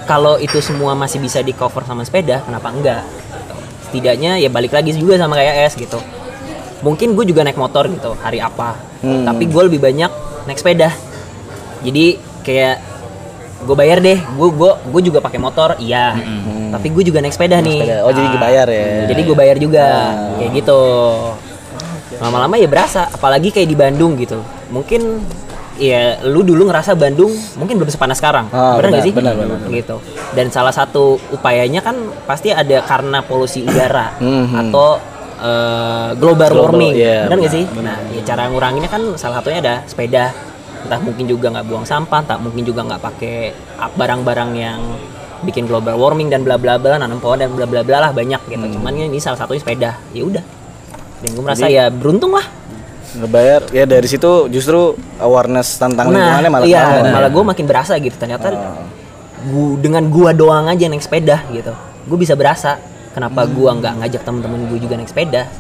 kalau itu semua masih bisa di cover sama sepeda kenapa enggak. Setidaknya ya balik lagi juga sama kayak es gitu. Mungkin gue juga naik motor gitu hari apa. Hmm. tapi gue lebih banyak naik sepeda. Jadi kayak gue bayar deh. Gue gue gue juga pakai motor iya. Tapi gue juga naik sepeda nih. sepeda. Oh, jadi Ah, dibayar ya? jadi gue bayar juga. Kayak gitu. Lama-lama ya berasa apalagi kayak di Bandung gitu. Mungkin ya lu dulu ngerasa Bandung mungkin belum sepanas sekarang. Ah, bener nggak benar, sih? benar, benar, benar. gitu. Dan salah satu upayanya kan pasti ada karena polusi udara Mhm. atau eh, global, Global, warming. iya, bener nggak benar, sih? nah ya cara nguranginnya kan salah satunya ada sepeda. Entah mungkin juga nggak buang sampah entah mungkin juga nggak pakai barang-barang yang bikin global warming dan bla bla bla nanam pohon dan bla bla bla lah banyak gitu. Hmm. cuman ini salah satunya sepeda. Ya udah. Dan gue merasa ya beruntung lah Ngebayar ya dari situ justru awareness tentang nah lingkungannya malah iya tambah. malah gue makin berasa gitu. Ternyata Ah. gua, dengan gua doang aja naik sepeda gitu. Gue bisa berasa kenapa Hmm. gua nggak ngajak temen-temen gue juga naik sepeda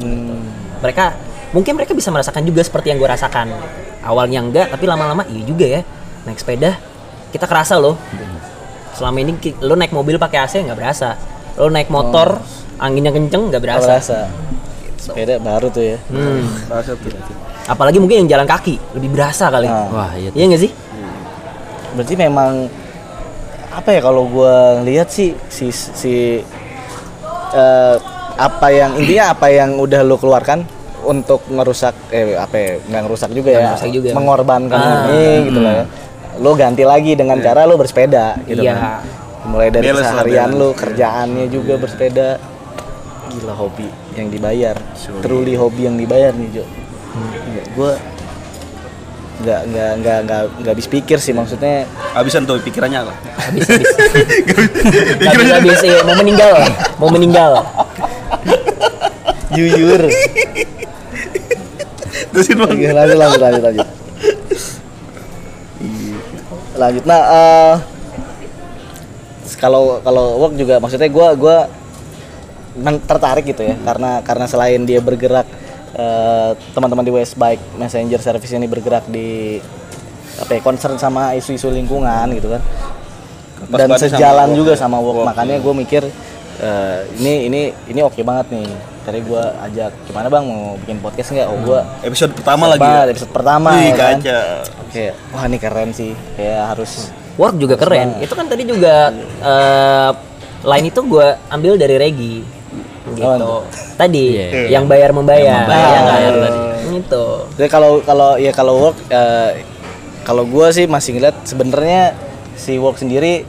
mereka mungkin mereka bisa merasakan juga seperti yang gue rasakan. Awalnya enggak tapi lama-lama iya juga ya. Naik sepeda kita kerasa loh. Selama ini lo naik mobil pakai AC nggak berasa. Lo naik motor anginnya kenceng nggak berasa. Berasa. Sepeda baru tuh ya. Hmm. Rasa tuh. apalagi mungkin yang jalan kaki lebih berasa kali Ah. wah iya tuh. iya nggak sih Berarti memang apa ya kalau gua lihat sih si si eh, apa yang intinya apa yang udah lo keluarkan untuk ngerusak eh apa ya nggak ngerusak juga ya ngerusak juga. mengorbankan Ah. ini gitu lah ya lo ganti lagi dengan cara lo bersepeda gitu Iya. kan mulai dari balance. lo kerjaannya juga bersepeda gila hobi yang dibayar. Truly hobi yang dibayar nih Jo. Nggak, gua nggak nggak nggak nggak nggak habis pikir sih maksudnya Habisan tuh pikirannya apa? habis habis. Habis habis iya, mau meninggal. Mau meninggal. Jujur. Terusin bang. Oke, lanjut lanjut lanjut lanjut. Lanjut. Nah eh, kalau kalau work juga maksudnya gue gua men- tertarik gitu ya. Karena karena selain dia bergerak eh, teman-teman di West Bike Messenger Service ini bergerak di apa ya concern sama isu-isu lingkungan gitu kan. Dan Pas banget sama sejalan work juga sama work, Work, makanya gue mikir eh, ini ini ini oke banget nih. Tadi gue ajak gimana bang? Mau bikin podcast nggak? Oh gue Episode pertama lagi Banget, ya. episode pertama Wih, ya kan? kaca. Kayak wah ini keren sih. Kayak harus work juga keren. itu kan tadi juga eh, line itu gue ambil dari Regi gitu tadi Iya. yang bayar membayar, Yang membayar, ya kan? membayar tadi. gitu Jadi kalau kalau ya kalau work eh, kalau gue sih masih ngeliat sebenarnya si work sendiri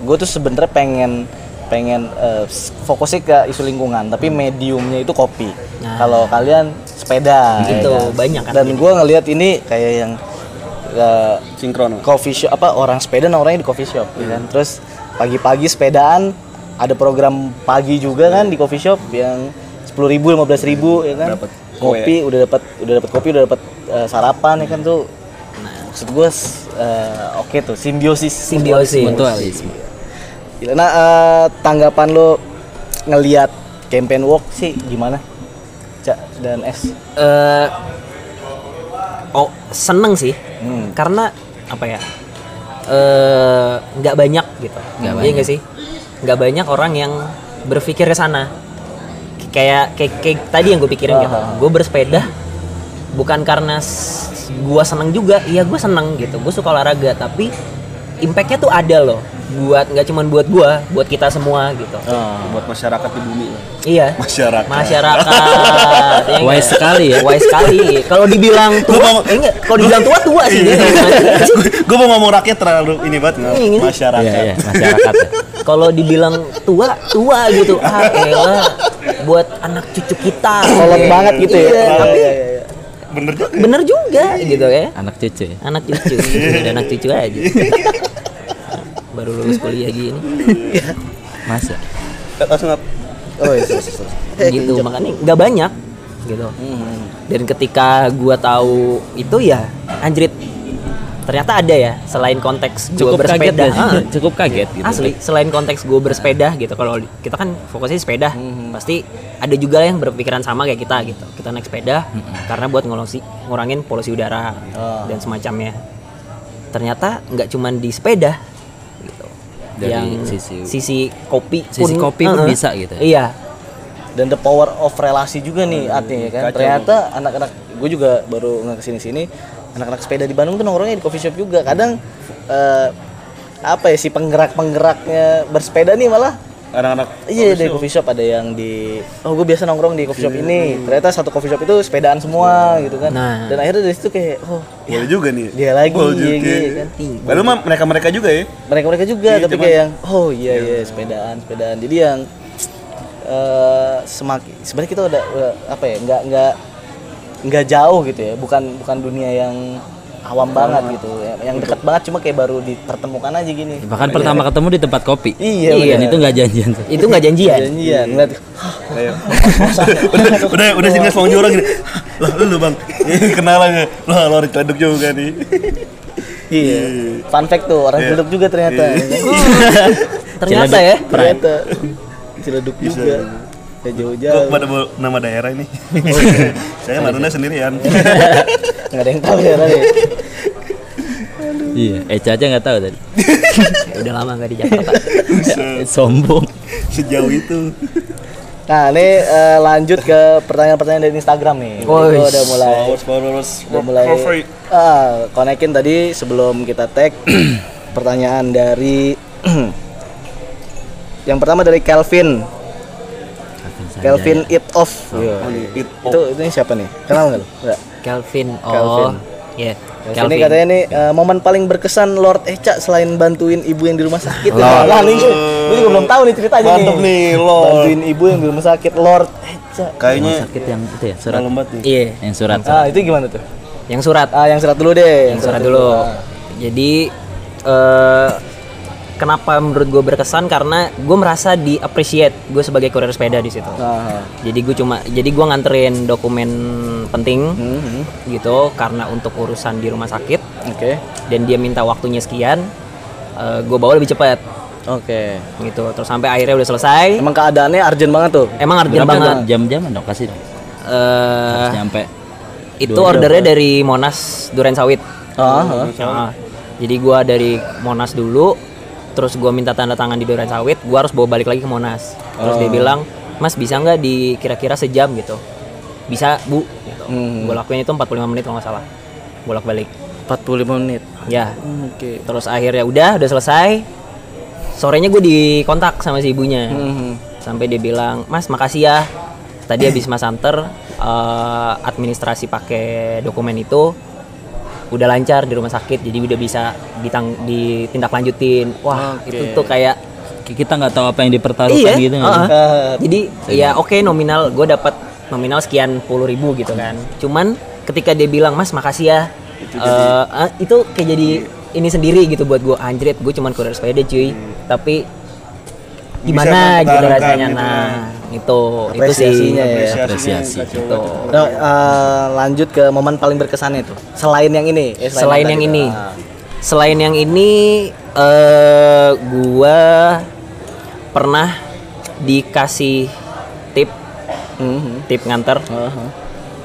gue tuh sebenarnya pengen pengen s- fokusnya ke isu lingkungan tapi mediumnya itu kopi. Nah. Kalau kalian sepeda Gitu, ya kan? banyak kan Dan gitu. gue ngelihat ini kayak yang eh, Sinkron. coffee shop apa orang sepeda nah orangnya di coffee shop ya kan terus pagi-pagi sepedaan ada program pagi juga kan di coffee shop yang sepuluh ribu lima belas ribu ya kan? Dapat kopi udah dapat udah dapat kopi udah dapat eh, sarapan ya kan tuh. Maksud gue oke tuh simbiosis. Simbiosis. mutualisme nah eh, tanggapan lo ngelihat campaign walk sih gimana? Cak dan S? Eh oh seneng sih. Hmm. karena apa ya eh nggak banyak gitu. Nggak iya banyak. sih nggak banyak orang yang berpikir ke sana. Kayak kayak, kayak tadi yang gue pikirin gitu. Gue bersepeda bukan karena gue seneng juga. Iya gue seneng gitu. Gue suka olahraga tapi impactnya tuh ada loh buat nggak cuman buat gue buat kita semua gitu buat masyarakat di bumi lah. iya Masyarakat. masyarakat ya Wise sekali ya. wise sekali kalau dibilang tua eh, enggak kalau dibilang tua tua sih dia gue mau ngomong rakyat terlalu ini banget nggak? Ini. masyarakat. Iya, iya, masyarakat ya. kalau dibilang tua tua gitu ah elah buat anak cucu kita kolot banget gitu ya Iya, tapi Iya, iya, iya. Bener juga. bener juga gitu ya Anak cucu ya. anak cucu ada anak cucu aja baru lulus kuliah gini Masa? Langsung up. oh iya gitu makanya nggak banyak gitu Hmm. dan ketika gua tahu itu ya anjrit ternyata ada ya selain konteks kaget bersepeda sih? Ah, Cukup kaget gitu. asli selain konteks gue bersepeda gitu kalau kita kan fokusnya sepeda Hmm. pasti ada juga yang berpikiran sama kayak kita gitu kita naik sepeda Hmm. karena buat ngolosi ngurangin polusi udara Ah. dan semacamnya ternyata nggak cuman di sepeda gitu Dari yang sisi- sisi kopi Sisi kopi pun bisa gitu ya? iya dan the power of relasi juga nih artinya kan Kacau. ternyata anak-anak gue juga baru nggak ke sini sini anak-anak sepeda di Bandung tuh nongkrongnya di coffee shop juga kadang eh, apa ya si penggerak penggeraknya bersepeda nih malah Anak-anak. iya di coffee shop ada yang di oh gue biasa nongkrong di coffee shop ini ternyata satu coffee shop itu sepedaan semua gitu kan Nah. dan akhirnya dari situ kayak oh Boleh juga nih. dia lagi Boleh iya, juga. iya, kan Padahal mah mereka-mereka juga ya. mereka mereka juga Iya, tapi cuman- kayak yang oh iya iya sepedaan sepedaan jadi yang eh semakin sebenarnya kita udah, udah apa ya nggak nggak nggak jauh gitu ya bukan bukan dunia yang awam banget gitu ya. yang dekat banget cuma kayak baru dipertemukan aja gini Bahkan pertama ketemu di tempat kopi. iya Dan bener. itu nggak janjian. itu nggak janjian janjian ngeliat Ayo. udah udah udah sini mau orang gini. Lah lu bang, kenalan ya. Lah lo celeduk juga nih. iya fun fact tuh orang Ciledug juga ternyata ya ternyata ya ternyata Ciledug juga ya Kok jauh-jauh pada nama daerah ini? Saya Maruna sendirian. nggak ada yang tahu ya Ran, ya Iya, Eca aja nggak tahu tadi. udah lama nggak di Jakarta Sombong. Sejauh itu. Nah, ini eh, lanjut ke pertanyaan-pertanyaan dari Instagram nih. Oh, is. udah mulai Followers, followers, udah mulai ah, konekin tadi sebelum kita tag pertanyaan dari yang pertama dari Kelvin. Kelvin It Off. Iya. It Itu ini siapa nih? Kenal nggak lu? Enggak. Kelvin oh Kelvin. Iya Kelvin ini katanya nih eh, momen paling berkesan Lord Eca selain bantuin ibu yang di rumah sakit. Lord. Nah, nih, gue juga belum tahu nih ceritanya Mantep nih, Lord. Bantuin ibu yang di rumah sakit Lord Eca. Kayaknya sakit yang itu ya surat. nih. iya Yang surat. Ah, itu gimana tuh? yang surat Ah, yang surat dulu deh. yang surat dulu. Jadi eh kenapa menurut gue berkesan karena gue merasa di appreciate gue sebagai kurir sepeda di situ. Nah, Jadi gue cuma jadi gue nganterin dokumen penting hmm, gitu karena untuk urusan di rumah sakit oke, dan dia minta waktunya sekian, gue bawa lebih cepat oke. gitu. Terus sampai akhirnya udah selesai. Emang keadaannya urgent banget tuh. Emang urgent Berapa banget. tuh jam-jaman dong kasih dong. Eh, Harus nyampe. itu ordernya dari Monas Duren Sawit. Ah, ah. Ah. Jadi gua dari Monas dulu, terus gua minta tanda tangan di Duren Sawit, gua harus bawa balik lagi ke Monas. Terus dia bilang, "Mas, bisa nggak di kira-kira sejam gitu?" Bisa, Bu. Gitu. Hmm. Gua lakuin itu 45 menit kalau nggak salah. Bolak-balik. 45 menit. Ya. Oke. Terus akhirnya udah, udah selesai. Sorenya gue dikontak sama si ibunya. Hmm. Sampai dia bilang, "Mas, makasih ya. Tadi habis Mas anter eh, administrasi pakai dokumen itu udah lancar di rumah sakit, jadi udah bisa ditang ditindaklanjutin." Wah, Oke. itu tuh kayak Kita nggak tahu apa yang dipertaruhkan gitu nggak ah. sih? Ah, jadi ya oke nominal gue dapat nominal sekian puluh ribu gitu kan. Cuman ketika dia bilang mas makasih ya, eh, ah, itu kayak jadi ini sendiri gitu buat gue anjrit gue cuman kurir sepeda cuy. Tapi gimana gitu rasanya gitu. nah itu itu sih Apresiasinya ya. Apresiasi. itu Nah, eh, lanjut ke momen paling berkesannya tuh. Selain yang ini, eh, selain yang tadi. ini Ah. selain yang ini eh gua pernah dikasih tip Mhm. tip nganter Aha.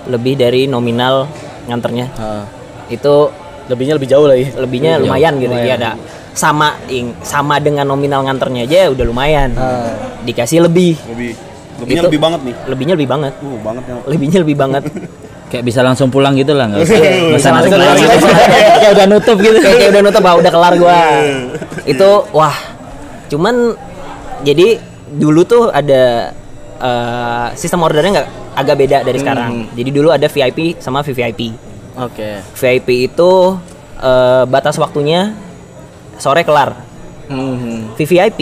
lebih dari nominal nganternya Ah. itu Lebihnya lebih jauh lagi. lebihnya lumayan gitu ya ada sama ing- sama dengan nominal nganternya aja udah lumayan Ah. dikasih lebih Lebih lebihnya Itu- lebih banget nih. lebihnya lebih banget Uh, banget ya. lebihnya lebih banget Kayak bisa langsung pulang gitu lah nggak usah. Iya, nggak usah langsung pulang gitu. Kayak udah nutup gitu. kayak, kayak udah nutup ah, udah kelar gua itu wah cuman jadi dulu tuh ada eh, sistem ordernya nggak agak beda dari sekarang jadi dulu ada VIP sama VVIP Oke. VIP itu eh, batas waktunya sore kelar Mhm. VVIP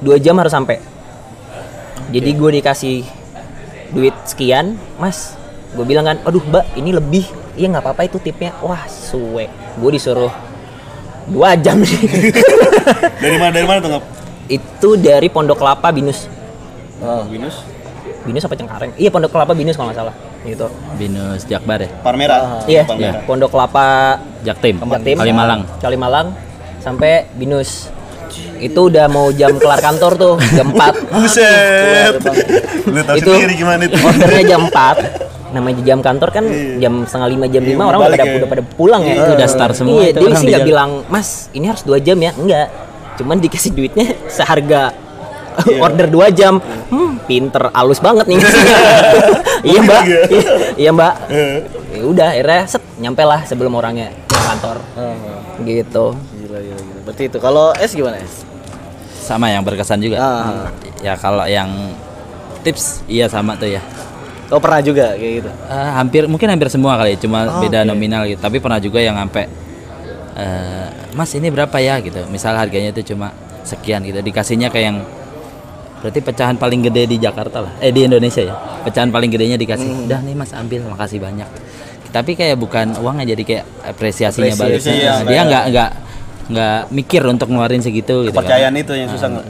dua jam harus sampai jadi gue dikasih duit sekian mas gue bilang kan aduh mbak ini lebih iya nggak apa-apa itu tipnya wah suwe gue disuruh dua jam sih Dari mana dari mana tuh ngap? itu dari Pondok Kelapa Binus Oh. Binus. Binus apa Cengkareng iya Pondok Kelapa Binus kalau nggak salah gitu Binus Jakbar ya. Parmera. iya Palmera. Pondok Kelapa Jaktim. Jatim Kalimalang. Kalimalang sampai Binus itu udah mau jam kelar kantor tuh jam 4 Buset. Lu tahu itu sendiri gimana itu. ordernya jam 4 namanya jam kantor kan jam setengah lima jam lima orang udah pada, ya. udah pada pulang ya. Itu udah start semua iya itu. dia sih nggak bilang mas ini harus dua jam ya? Enggak. Cuman dikasih duitnya seharga order dua jam. Hmm pinter alus banget nih. Iya mbak. Iya. iya, iya mbak. Ya udah akhirnya set nyampe lah sebelum orangnya ke kantor. Gitu. Gila, gila, gila. Berarti itu. Kalau S gimana S? Sama yang berkesan juga. Ah. Ya kalau yang tips iya sama tuh ya. Oh pernah juga kayak gitu. Eh, hampir mungkin hampir semua kali cuma Oh, beda oke. nominal gitu tapi pernah juga yang sampai eh, mas ini berapa ya gitu misal harganya itu cuma sekian gitu dikasihnya kayak yang berarti pecahan paling gede di Jakarta lah eh di Indonesia ya pecahan paling gedenya dikasih Hmm. udah nih mas ambil makasih banyak tapi kayak bukan uangnya jadi kayak apresiasinya balik Apresiasi, iya, dia nggak nggak nggak mikir untuk ngeluarin segitu gitu kan. Kepercayaan itu yang susah nggak?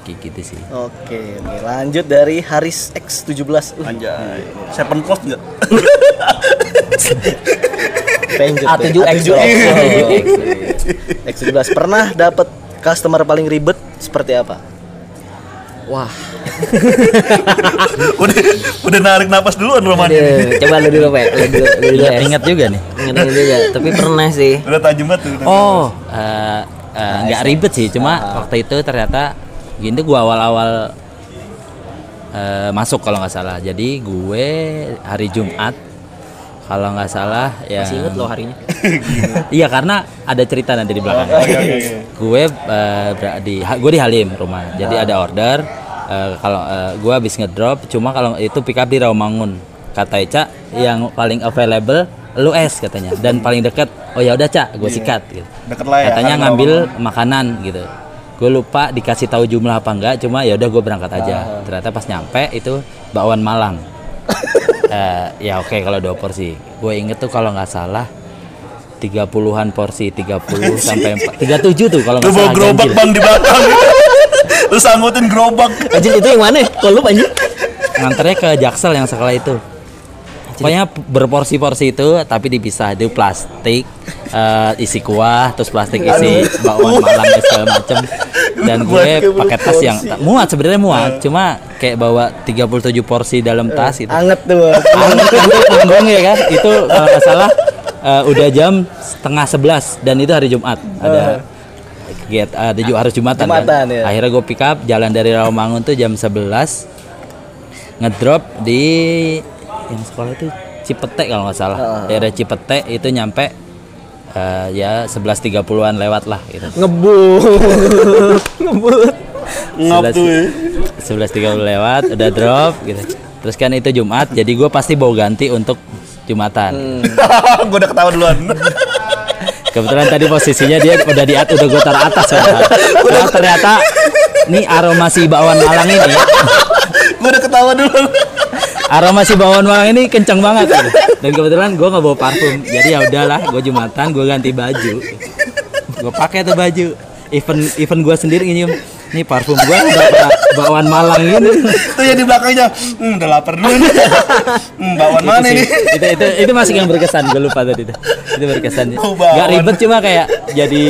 kayak gitu sih Oke, oke. Lanjut dari Haris X17. Uh, Anjay. Seven Post deh. A7X. A7X. A7X. X17 pernah dapat customer paling ribet seperti apa? Wah udah udah narik napas duluan Roman ini. Coba lu dulu pak lu dulu, lu dulu ya. ingat juga nih ingat juga tapi pernah sih Udah tajam banget tuh. Oh, eh, eh, nggak ribet sih, cuma waktu itu ternyata gini gua awal-awal eh, masuk kalau nggak salah. Jadi gue hari Jumat kalau nggak salah ya. masih inget loh harinya iya karena ada cerita nanti di belakang. Oke oke oke. gue eh, ber- di gue di Halim rumah. Jadi ada order eh, kalau eh, gue habis ngedrop cuma kalau itu pick up di Rawamangun. Kata Eca yang paling available lu es katanya dan paling dekat oh ya udah Cak gue sikat gitu. Deket lah ya. katanya ngambil Rawamangun. makanan gitu gue lupa dikasih tahu jumlah apa enggak cuma ya udah gue berangkat aja ternyata pas nyampe itu bakwan Malang Eh, ya oke kalau dua porsi. Gue inget tuh kalau nggak salah 30-an porsi 30 sampai 4 37 tuh kalau nggak salah gerobak bang di belakang. Lu sanggutin gerobak. anjir itu yang mana? Kok lu anjir nganternya ke Jaksel yang sekolah itu pokoknya berporsi-porsi itu tapi dipisah. Itu plastik eh, isi kuah terus plastik isi bakwan malang dan segala macem dan gue pakai tas yang muat sebenarnya muat. Cuma kayak bawa 37 porsi dalam tas itu Anget tuh. anget panggung ya kan? Itu kalau nggak salah eh, udah jam setengah sebelas dan itu hari Jumat. Ada kegiatan ada juga harus Jumatan, Jumatan, kan? ya. akhirnya gue pick up jalan dari Rawamangun tuh jam 11 ngedrop di yang sekolah itu Cipete kalau nggak salah. Daerah Cipete itu nyampe eh, ya 11.30an lewat lah gitu. Ngebut. Ngebut. Ngap tuh ya. 11.30 lewat udah drop gitu. Terus kan itu Jumat jadi gue pasti bawa ganti untuk Jumatan. Gue udah ketawa duluan. kebetulan tadi posisinya dia udah di at- udah gue taruh atas. Nah, ternyata nih aroma si bakwan Malang ini. Gue udah ketawa duluan. Aroma si bakwan Malang ini kenceng banget. Gitu. dan kebetulan gue nggak bawa parfum. Jadi ya udahlah gue Jumatan gue ganti baju. Gue pakai tuh baju. Event event gue sendiri nyium. Ini parfum udah kayak bawaan Malang gitu. Tuh ya di belakangnya, hmm, udah lapar dulu nih. hmm, bawaan mana ini? itu, itu itu masih yang berkesan. Gue lupa tadi itu itu berkesan bawang. nggak ribet cuma kayak jadi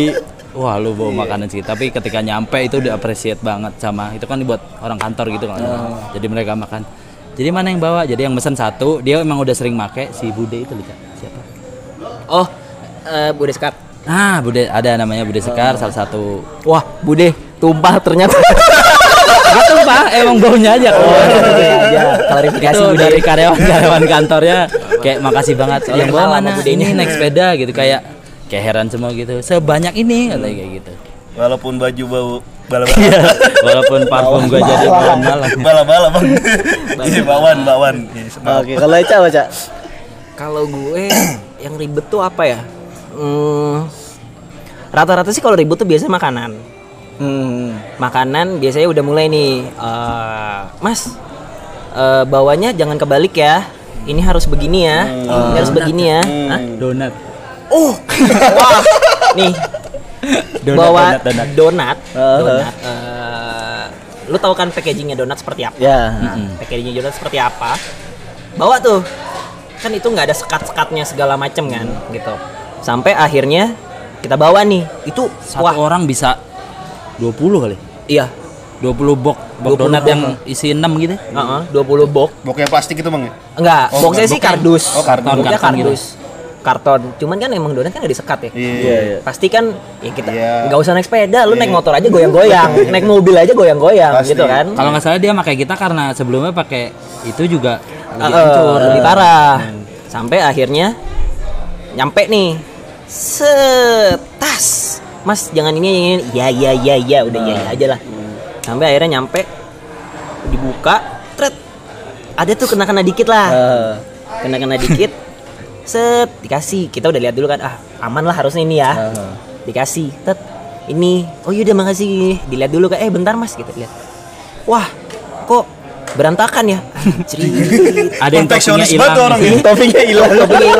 wah lu bawa makanan sih. Tapi ketika nyampe itu udah appreciate banget sama itu kan buat orang kantor gitu kan. Jadi mereka makan jadi mana yang bawa jadi yang pesan satu dia emang udah sering make si Bude itu Lika. siapa Oh, eh Bude Sekar. ah Bude ada namanya Bude Sekar salah satu Wah, Bude tumpah ternyata. Gak tumpah, emang baunya aja Oh, iya, iya. Klarifikasi itu Bude. dari karyawan-karyawan kantornya kayak makasih banget yang bawa mana ini naik sepeda gitu kayak kayak heran semua gitu sebanyak ini katanya kayak gitu Walaupun baju bau bala-bala. Iya, walaupun parfum gua jadi bawaan malam Bala-bala bang. Iya bawan bawan. Iya. Oke, kalau Eca apa, Cak? Kalau gue yang ribet tuh apa ya? Hmm, rata-rata sih kalau ribet tuh biasanya makanan. Hmm. Makanan biasanya udah mulai nih, eh, Mas, eh, bawanya jangan kebalik ya. Ini harus begini ya. Ini harus begini ya. Hah? donat Oh, wah, nih Donat, bawa donat, donat. donat. Uh-huh. donat. eh, lu tahu kan packagingnya donat seperti apa? Ya. packagingnya donat seperti apa bawa tuh kan itu nggak ada sekat-sekatnya segala macem kan gitu sampai akhirnya kita bawa nih itu satu wah orang bisa 20 kali iya 20 box box 20 donat yang isi 6 gitu Heeh, 20 box Boknya plastik itu bang ya? enggak Oh, boxnya enggak, sih boxnya- kardus oh, kardus. boxnya gitu. kardus karton cuman kan emang donat kan nggak disekat ya Iya. iya. pasti kan ya kita Iya. nggak usah naik sepeda lu Iya. naik motor aja goyang-goyang naik mobil aja goyang-goyang Pasti. gitu kan kalau nggak salah dia pakai kita karena sebelumnya pakai itu juga lebih lebih hancur, hancur lebih parah. Sampai akhirnya nyampe nih. Setas. Mas jangan ini ini. ini. Ya ya ya ya udah ya, ya aja lah. Sampai akhirnya nyampe dibuka, tret. Ada tuh kena-kena dikit lah. Eh, Kena-kena dikit. Set dikasih. Kita udah lihat dulu kan. Ah, aman lah harusnya ini ya. eh. Dikasih. Tet. Ini. Oh yaudah makasih. Dilihat dulu kan. Eh bentar Mas kita lihat. Wah, kok berantakan ya? Ada yang toppingnya Konfeksionis hilang orang ini. Toppingnya hilang.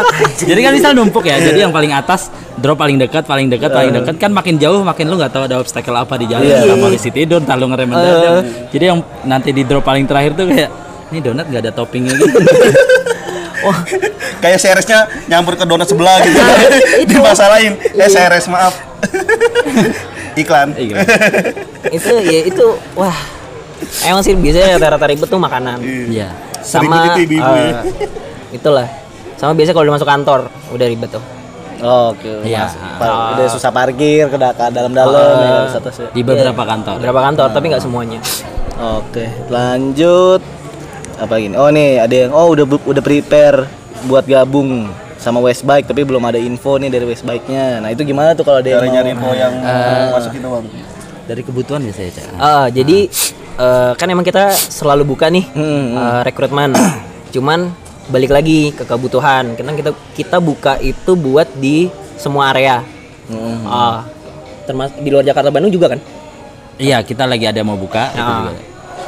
Jadi kan bisa numpuk ya jadi yang paling atas drop paling dekat paling dekat paling dekat kan makin jauh makin lu nggak tahu ada obstacle apa di jalan Iya. yeah. polisi tidur entah lu ngerem mendadak jadi yang nanti di drop paling terakhir tuh kayak ini donat nggak ada toppingnya gitu Kayak seresnya nyampur ke donat sebelah gitu. Dimasalahin. Eh seres maaf. Iklan. Iya. itu ya itu wah emang sih biasanya rata-rata ribet tuh makanan Iya. sama Ribet itu ya. eh, itulah sama biasa kalau udah masuk kantor udah ribet tuh Oke. Iya. Mas. Pa- Udah susah parkir ke ke dalam-dalam ya, terus ya. di beberapa kantor beberapa kantor tapi nggak semuanya Oke, lanjut apa gini? Oh nih ada yang oh udah udah prepare buat gabung sama Westbike tapi belum ada info nih dari Westbike-nya. Nah, itu gimana tuh kalau ada yang nyari info yang masuk itu bang. dari kebutuhan biasanya Cak. Ah, jadi eh, kan emang kita selalu buka nih Hmm, eh, rekrutmen cuman balik lagi ke kebutuhan kita kita kita buka itu buat di semua area Hmm. Ah, termasuk di luar Jakarta Bandung juga kan iya kita lagi ada mau buka itu Ah, juga.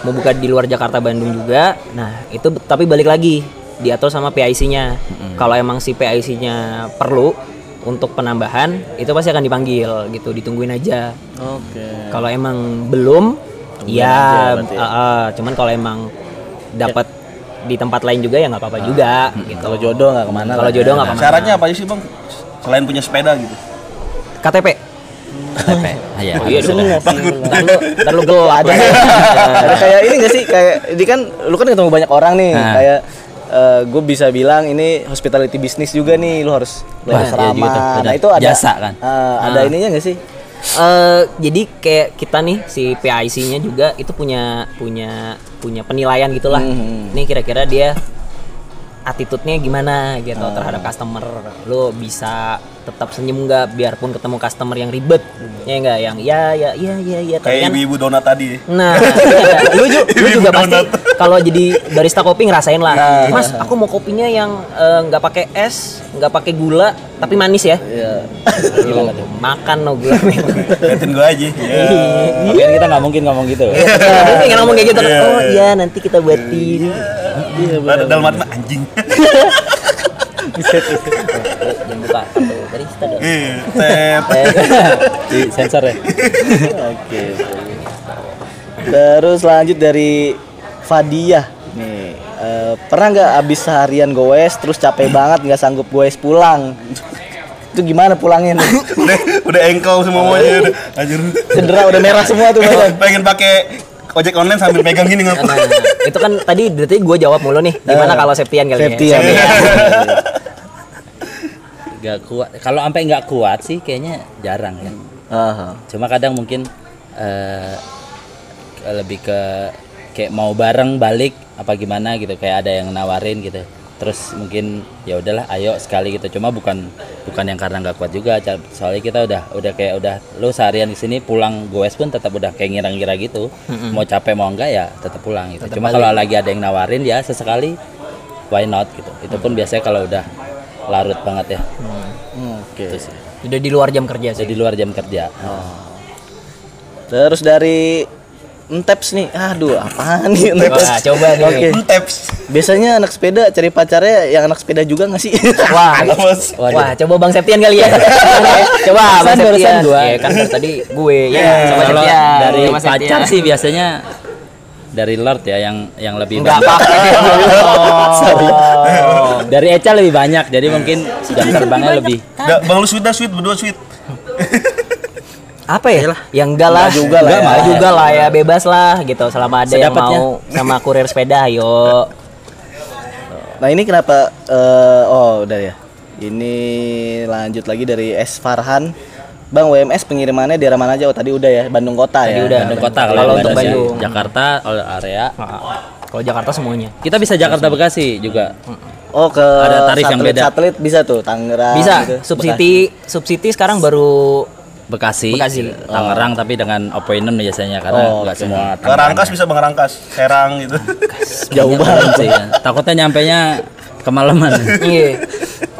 Mau buka di luar Jakarta Bandung juga. Nah, itu tapi balik lagi diatur sama PIC-nya. Kalau emang si PIC-nya perlu untuk penambahan, itu pasti akan dipanggil gitu, ditungguin aja. Oke. Kalau emang belum, Tungguin ya, aja ya. ah, ah, cuman kalau emang dapat di tempat lain juga ya nggak apa-apa juga gitu. Kalau jodoh nggak ke mana? Kalau jodoh nggak ke mana. Syaratnya apa aja sih bang? Selain punya sepeda gitu. KTP. KTP Ah, iya, Oh iya sih? Ntar lu, ntar lu gel ada. ada kayak ini gak sih kayak ini kan lu kan ketemu banyak orang nih Nah. kayak gue bisa bilang ini hospitality bisnis juga nih lu harus lu Nah, harus iya ramah. Nah itu ada Jasa kan? eh, ada Ah. ininya gak sih? Eh, jadi kayak kita nih si PIC-nya juga itu punya punya punya penilaian gitulah. Hmm. Nih kira-kira dia attitude-nya gimana gitu terhadap customer. Lu bisa tetap senyum nggak biarpun ketemu customer yang ribet. Ya enggak yang ya ya ya ya ya tapi Kayak kan ibu-ibu donat tadi. Nah, iya, lu, ju- lu Ibu juga pasti kalau jadi barista kopi ngerasain lah. Mas, aku mau kopinya yang eh, nggak pakai es, nggak pakai gula, tapi manis ya. Iya. Gimana tuh? Makan no gula. Liatin gue aja. Ya. Tapi kan kita nggak mungkin ngomong gitu Iya, pengen ngomong kayak gitu. Iya, Oh iya. iya, nanti kita buatin. Ada dalam hati anjing. kartu barista dong. Iya, tet. di sensor ya Oke. Terus lanjut dari Fadia nih. eh, pernah nggak abis seharian goes terus capek banget nggak sanggup goes pulang? Itu gimana pulangnya nih? udah udah engkau semuanya udah anjir Cedera udah merah semua tuh badan. pengen pakai ojek online sambil pegang gini nggak Nah, itu kan tadi berarti gue jawab mulu nih. Gimana kalau Septian kali ya? ya. Gak kuat. Kalau sampai nggak kuat sih kayaknya jarang ya. Aha. Cuma kadang mungkin eh, lebih ke kayak mau bareng balik apa gimana gitu kayak ada yang nawarin gitu. Terus mungkin ya udahlah ayo sekali gitu. Cuma bukan bukan yang karena nggak kuat juga. Soalnya kita udah udah kayak udah lu seharian di sini pulang goes pun tetap udah kayak ngira-ngira gitu. Mau capek mau enggak ya tetap pulang gitu. Cuma kalau lagi ada yang nawarin ya sesekali why not gitu. Itu pun biasanya kalau udah larut banget ya. Hmm, Oke. Itu sih. Udah di luar jam kerja sih. Jadi luar jam kerja. Terus dari Enteps nih, aduh apaan nih Enteps? Wah, coba nih. Oke. taps Biasanya anak sepeda cari pacarnya yang anak sepeda juga nggak sih? Wah, Bos. Wah, coba Bang Septian kali ya. coba Bang Septian. gua. Ya, kan tadi gue ya sama Kalau Septian. dari sama Septian. pacar sih biasanya dari Lord ya yang yang lebih enggak pakai. Oh. Dari Eca lebih banyak, jadi mungkin jam terbangnya lebih. Nggak, bang lu sweet dah sweet berdua sweet Apa ya? Yang enggak lah. Enggak juga lah Enggak ya. juga lah ya, bebas lah gitu selama ada yang mau sama kurir sepeda, ayo. Nah ini kenapa? eh, oh udah ya. Ini lanjut lagi dari S Farhan. Bang WMS pengirimannya daerah mana aja? Oh tadi udah ya, Bandung Kota Tadi ya. udah. Bandung kota Kalau kalau untuk Bandung, Bandung. Jakarta all area. Nah, Kalau Jakarta semuanya. Kita bisa Jakarta Bekasi juga. Oh ke Ada tarif yang satelit, beda. Satelit bisa tuh Tangerang. Bisa. gitu. Subsidi subsidi sekarang baru Bekasi, Bekasi. Tangerang tapi dengan appointment biasanya karena Oh, nggak oke. semua Tangerang Rangkas ya. bisa Bang Rangkas Serang gitu Jauh banget. sih. ya. Takutnya nyampenya kemalaman. iya.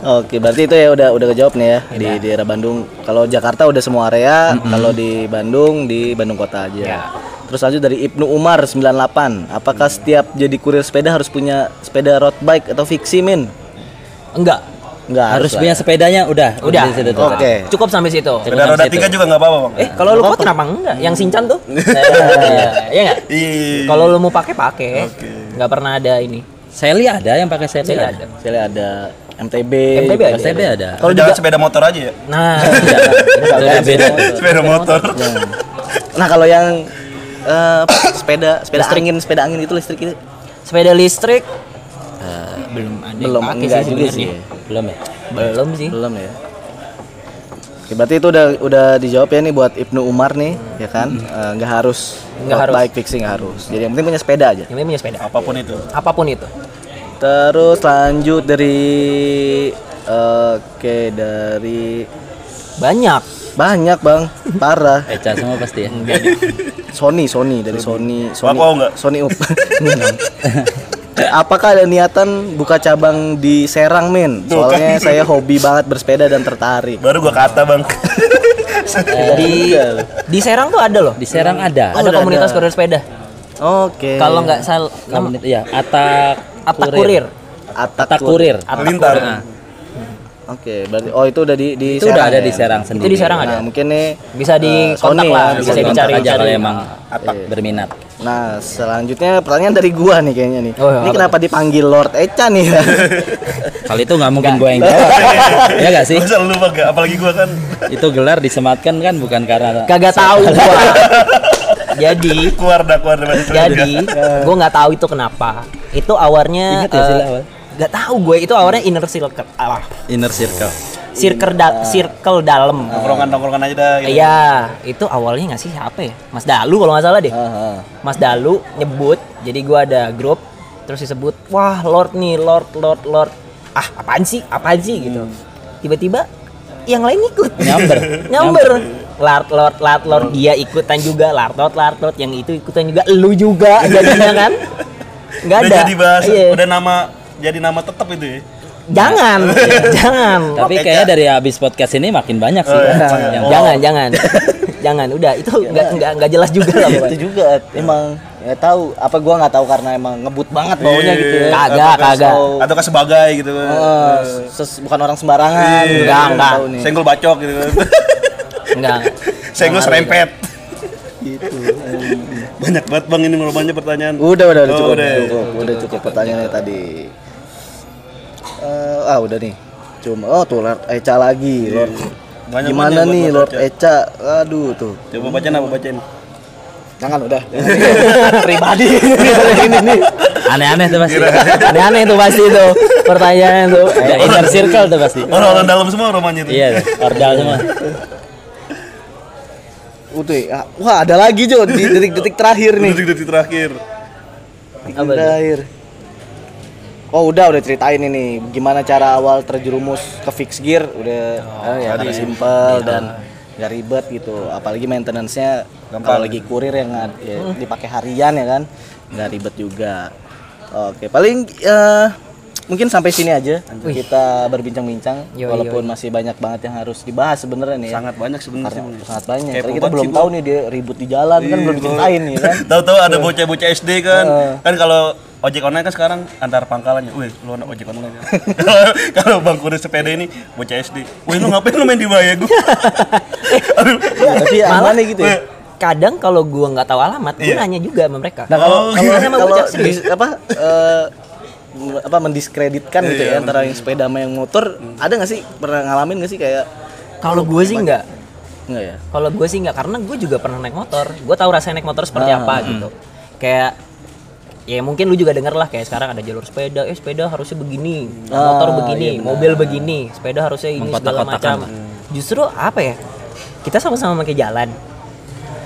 Oke, berarti itu ya udah udah kejawab nih ya di daerah Bandung. Kalau Jakarta udah semua area, kalau di Bandung di Bandung Kota aja. Ya. Terus lanjut dari Ibnu Umar 98. Apakah setiap jadi kurir sepeda harus punya sepeda road bike atau fiksi min? Enggak. Enggak Harus lah punya ya. sepedanya udah. Udah. di situ tuh. Oke. Cukup sampai situ. Sepeda roda tiga juga nggak apa-apa bang Eh, kalau lu kuat kenapa enggak? Yang Sinchan tuh? Iya, iya enggak? Iya Kalau lu mau pakai pakai. Enggak pernah ada ini. Sally ada yang pakai Sally ada. Saya lihat ada MTB. MTB ada. Ada. Kalau jangan sepeda motor aja ya Nah. Sepeda motor Nah, kalau yang eh, sepeda sepeda angin, sepeda angin itu listrik itu sepeda listrik eh, belum ada yang belum pakai enggak sih juga sih. Belum ya? Belum sih. Belum ya. Oke, berarti itu udah udah dijawab ya nih buat Ibnu Umar nih, ya kan? Eh, Nggak harus Nggak harus. bike fixing nggak harus. Jadi yang penting punya sepeda aja. Yang penting punya sepeda. Apa pun itu Apa pun itu. Terus lanjut dari oke dari Banyak. Banyak bang, parah. Eca semua pasti ya. Sony, Sony dari Sony, Sony, Wako nggak? Sony Up. Apakah ada niatan buka cabang di Serang, Min? Soalnya saya hobi banget bersepeda dan tertarik. Baru gua kata bang Di di Serang tuh ada loh. Di Serang ada. Ada udah komunitas ada. kurir sepeda. Oke. Kalau nggak salah Komunitas ya, Atak Atak Kurir. Atak, Atak Kurir. Atak Lintar Kurir. Oke, berarti oh itu udah di di Itu udah ada ya? di Serang Itu sendiri. di Serang ada. Nah, mungkin nih Bisa di Eh, kontak lah, ya, bisa. Kontak dicari aja kalau emang Atak. berminat. Nah, selanjutnya pertanyaan dari gua nih kayaknya nih. Oh, ini apa kenapa dipanggil Lord Echa nih? Kali itu nggak mungkin gue yang jawab. ya nggak sih? Masa lu bang apalagi gua kan Itu gelar disematkan kan bukan karena Kagak tahu gua. Jadi keluar dah keluar jadi gua nggak tahu itu kenapa. Itu awalnya Ingat ya sih nggak tahu gue itu awalnya inner circle ah, inner circle. circle da- circle dalam. Tongkrongan-tongkrongan aja dah gitu Iya, itu awalnya nggak sih siapa ya? Mas Dalu kalau nggak salah deh. Heeh. Mas Dalu nyebut, jadi gua ada grup terus disebut, wah Lord nih, Lord, Lord, Lord. Ah, apaan sih? Apaan sih gitu. Tiba-tiba yang lain ikut. Nyamber. Nyamber. Lord, Lord, Lord, Lord dia ikutan juga, Lord, Lord, Lord, Lord yang itu ikutan juga, lu juga jadinya kan? Nggak Udah ada. jadi bahasa Iya. Udah nama Jadi nama tetap itu ya Jangan, jangan. Tapi kayaknya dari habis podcast ini makin banyak sih. Oh, iya. yang Jangan, jangan. jangan, udah itu nggak nggak nggak jelas juga lah. itu pokoknya. juga emang ya tahu apa gua nggak tahu karena emang ngebut banget baunya gitu ya. Kagak, kagak. Atau ke sebagai gitu kan Heeh, ses- bukan orang sembarangan. Iya. Enggak, Nggak enggak. tahu nih. Senggol bacok gitu kan Enggak. Senggol serempet Gitu. Banyak banget bang ini rumahnya pertanyaan. Udah, udah, udah Oh, cukup, udah. cukup, udah cukup pertanyaannya tadi. Eh, ah, udah nih. Cuma, oh tuh Lord Eca lagi, Lord. Banyak Gimana nih Lord baca. Eca? Aduh tuh. Coba bacain apa bacain? Jangan udah. Pribadi ini nih. Aneh-aneh tuh pasti. Aneh-aneh tuh pasti tuh pertanyaan tuh. Ya, inner circle tuh pasti. Orang-orang dalam semua rumahnya tuh. Iya, ordal semua. Udah, ah, wah ada lagi Jo di detik-detik terakhir nih. Detik-detik terakhir. Detik terakhir. Oh udah udah ceritain ini. Gimana cara awal terjerumus ke fix gear? Udah oh, ya, agak simple dan nggak ribet gitu. Apalagi maintenance-nya kalau lagi kurir yang ya, dipakai harian ya kan nggak ribet juga. Oke paling eh, mungkin sampai sini aja kita berbincang-bincang Yoi, walaupun masih banyak banget yang harus dibahas sebenarnya nih ya. Sangat banyak sebenarnya. Sangat banyak Kepo Karena kita belum tahu nih dia ribut di jalan kan belum diceritain nih kan Tahu-tahu ada bocah-bocah SD kan. Heeh. Kan kalau ojek online kan sekarang antar pangkalannya. Wih, lu anak ojek online. ya. kalau Bang kurir sepeda ini bocah SD. Wih, lu ngapain lu main di baya gua? Aduh. Ya, tapi Malah amannya gitu ya Kadang kalau gua nggak tahu alamat, gua Iya. nanya juga sama mereka. Nah kalau Oh, kalau iya. apa eh, apa mendiskreditkan gitu Iya, ya antara yang sepeda sama yang motor ada nggak sih pernah ngalamin nggak sih kayak Kalau gue sih nggak. nggak ya? Kalau gue sih nggak karena gue juga pernah naik motor. Gue tahu rasanya naik motor seperti Ah, apa gitu. Kayak ya mungkin lu juga denger lah kayak sekarang ada jalur sepeda, eh sepeda harusnya begini, Ah, motor begini, iya mobil begini, sepeda harusnya ini segala macam. Justru apa ya? Kita sama-sama pakai jalan.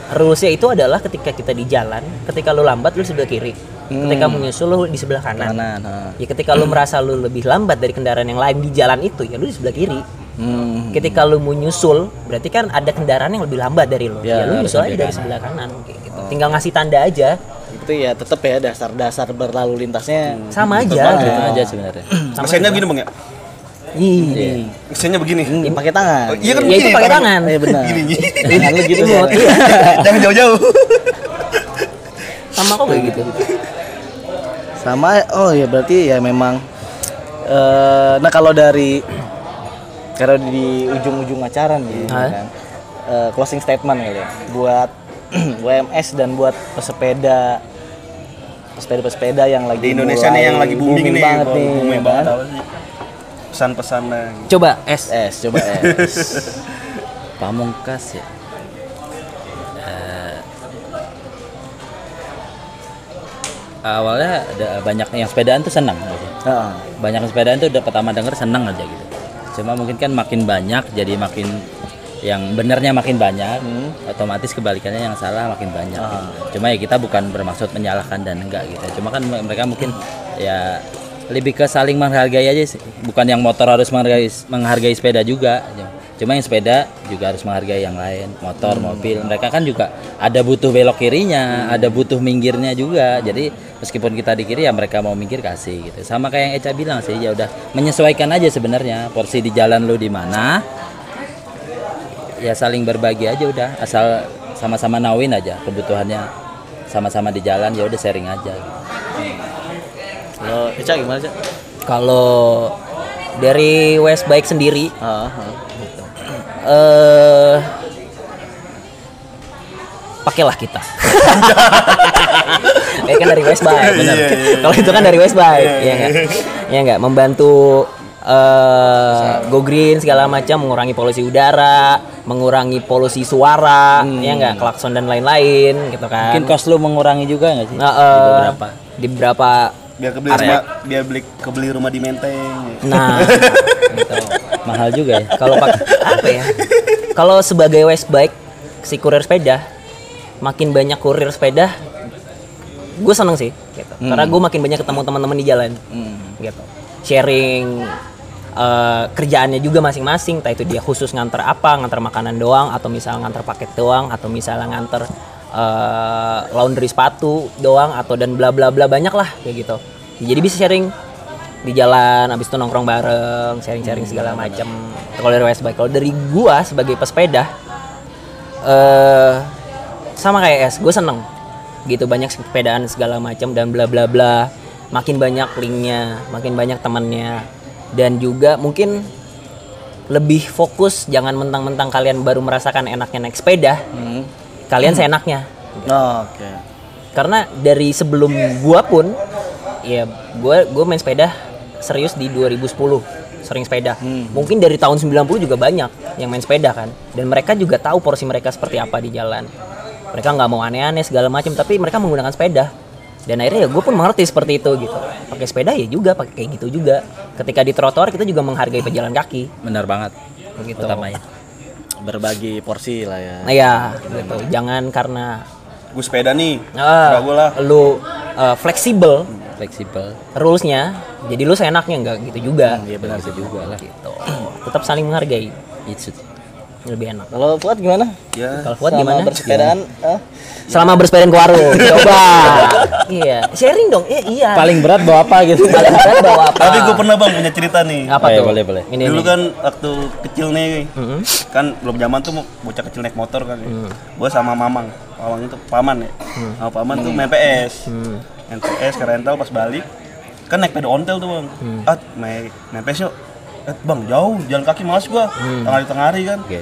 Rulesnya itu adalah ketika kita di jalan, ketika lu lambat lu sebelah kiri, ketika menyusul lu di sebelah kanan. Kanan. nah. Ya ketika lu merasa lu lebih lambat dari kendaraan yang lain di jalan itu, ya lu di sebelah kiri. Hmm. Ketika lu mau nyusul, berarti kan ada kendaraan yang lebih lambat dari lu. Ya, Ya, lu nyusul aja dari sebelah kanan gitu. Tinggal ngasih tanda aja. Itu ya tetap ya dasar-dasar berlalu lintasnya Sama aja Gitu gitu. aja sebenarnya. Mesinnya begini Bang ya? Ih. Mesinnya begini. Hmm, pakai tangan. Oh, iya kan Ya itu begini, pakai tangan. tangan. Iya benar. Gini, gini. Tangan lu gitu. Iya. Jangan jauh-jauh. Sama kok kayak gitu. Sama oh ya berarti ya memang eh nah kalau dari kalau di ujung-ujung acara nih Hah? kan eh, closing statement kali ya buat WMS dan buat pesepeda pesepeda-pesepeda yang lagi Di Indonesia mulai nih yang lagi booming, nih, banget Bang. nih booming ya banget kan? apa sih? Pesan-pesannya. gitu. Coba S. es coba es Pamungkas ya. Awalnya ada banyak yang sepedaan tuh senang gitu. Heeh. banyak yang sepedaan tuh udah pertama denger senang aja gitu cuma mungkin kan makin banyak jadi makin yang benernya makin banyak otomatis kebalikannya yang salah makin banyak gitu. cuma ya kita bukan bermaksud menyalahkan dan enggak gitu cuma kan mereka mungkin ya lebih ke saling menghargai aja sih bukan yang motor harus menghargai menghargai sepeda juga cuma yang sepeda juga harus menghargai yang lain. Motor mobil mereka kan juga ada butuh belok kirinya ada butuh minggirnya juga. Jadi meskipun kita di kiri ya mereka mau minggir kasih gitu. Sama kayak yang Eca bilang sih ya udah menyesuaikan aja sebenarnya porsi di jalan lu di mana. Ya saling berbagi aja udah asal sama-sama nawin aja kebutuhannya. Sama-sama di jalan ya udah sharing aja gitu. Kalau Eca gimana sih? Kalau dari West Bike sendiri eh pakailah kita. ya kan dari West Bike, benar. Kalau itu kan dari West Bike, ya enggak? Ya enggak membantu eh go green segala macam mengurangi polusi udara, mengurangi polusi suara, ya enggak klakson dan lain-lain gitu kan. mungkin cost lu mengurangi juga nggak sih Nah, di beberapa di beberapa Biar kebeli rumah, biar beli kebeli rumah di Menteng. nah gitu. mahal juga ya kalau pak apa ya kalau sebagai West Bike si kurir sepeda makin banyak kurir sepeda gue seneng sih gitu. karena gue makin banyak ketemu teman-teman di jalan gitu sharing eh, kerjaannya juga masing-masing entah itu dia khusus nganter apa nganter makanan doang atau misal nganter paket doang atau misalnya nganter eh, laundry sepatu doang atau dan bla bla bla banyak lah kayak gitu. Jadi bisa sharing di jalan habis itu nongkrong bareng sharing-sharing segala macam kalau dari West Bike kalau dari gua sebagai pesepeda eh sama kayak S gue seneng. Gitu banyak sepedaan segala macam dan bla bla bla. Makin banyak linknya makin banyak temannya. Dan juga mungkin lebih fokus jangan mentang-mentang kalian baru merasakan enaknya naik sepeda kalian seenaknya. Oh, Oke. karena dari sebelum gua pun ya gua gua main sepeda serius di 2010 sering sepeda. Mungkin dari tahun 90 juga banyak yang main sepeda kan. Dan mereka juga tahu porsi mereka seperti apa di jalan. Mereka nggak mau aneh-aneh segala macam tapi mereka menggunakan sepeda. Dan akhirnya ya gue pun mengerti seperti itu gitu. Pakai sepeda ya juga pakai kayak gitu juga. Ketika di trotoar kita juga menghargai pejalan kaki. Benar banget. Gitu. Utamanya. Berbagi porsi lah ya. Nah ya gitu. jangan karena gue sepeda nih. Ah, Nggak gue lah. lu uh, fleksibel. Fleksibel. rulesnya jadi lu seenaknya nggak gitu juga. Iya benar sih juga lah. gitu. Tetap saling menghargai. Itu. Lebih enak. Kalau Fuad gimana? Ya kalau Fuad gimana? bersepedaan eh? selama bersepeda ke warung coba. Iya. Sharing dong. Iya iya. Paling berat bawa apa gitu? paling berat bawa apa? tapi gue pernah bang punya cerita nih. Apa Oh, iya, tuh? boleh, boleh. ini dulu nih. kan waktu kecil nih Mm-mm. kan belum zaman tuh mau- bocah kecil naik motor kan ya. Mm. gue sama mamang. Mamang itu paman ya. Sama paman tuh main PS Mm. main PS ke rental pas balik. Kan naik peda ontel tuh bang. Mm. ah main main PS yuk eh, bang jauh jalan kaki malas gua Mm. tengah di tengah hari kan Oke.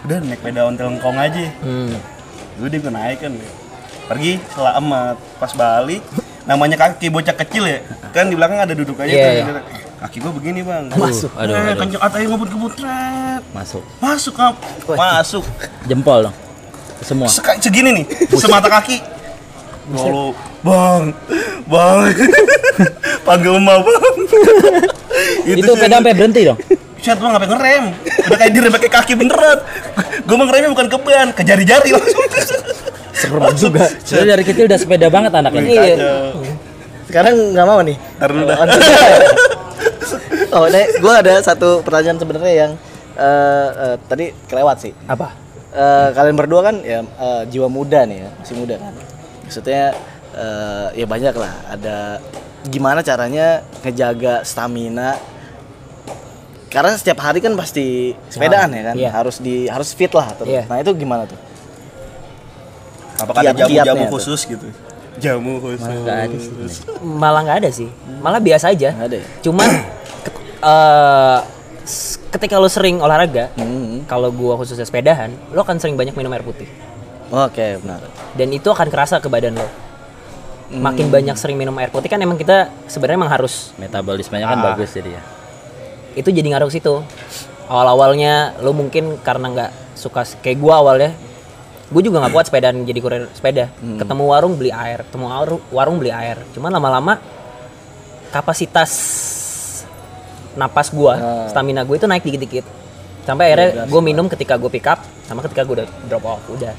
udah naik peda ontel ngkong aja Hmm. udah gue naik kan pergi setelah emat pas balik namanya kaki bocah kecil ya kan di belakang ada duduk aja Iya, tuh kaki gue begini bang Masuk. Aduh, eh, aduh. kenceng atau ngebut ngebut. Masuk. masuk kap masuk Jempol dong. Semua. Seka- segini nih semata kaki Lalu, bang, bang, panggil emak bang. Itu sih. peda sampai berhenti dong. Set bang ngapain ngerem? Udah kayak direm pakai kaki beneran. Gue mah ngeremnya bukan ke ban, ke jari-jari langsung. serem juga Jadi dari kecil udah sepeda banget anaknya. iya sekarang nggak mau nih Ntar dulu dah. oh ini gue ada satu pertanyaan sebenarnya yang eh, eh, tadi kelewat sih apa Eh, kalian berdua kan ya eh, jiwa muda nih ya masih muda kan maksudnya eh, ya banyak lah ada gimana caranya ngejaga stamina karena setiap hari kan pasti sepedaan ya kan iya. harus di harus fit lah terus. Iya. nah itu gimana tuh Apakah ada jamu-jamu tuh. khusus gitu? Jamu khusus. Nggak ada sih. malah nggak ada sih malah biasa aja Nggak ada ya? cuman eh, s- ketika lo sering olahraga Hmm. kalau gua khususnya sepedahan lo akan sering banyak minum air putih oke benar. Dan itu akan kerasa ke badan lo. Makin banyak sering minum air putih kan emang kita sebenarnya emang harus Metabolismenya kan Ah. bagus jadi ya. itu jadi ngaruh situ. Awal awalnya lo mungkin karena nggak suka kayak gua awalnya gue juga nggak kuat sepedaan jadi kurir sepeda. Ketemu warung beli air ketemu warung, beli air. Cuman lama-lama kapasitas napas gua stamina gue itu naik dikit-dikit. Sampai akhirnya gue minum ketika gue pick up sama ketika gue udah drop off udah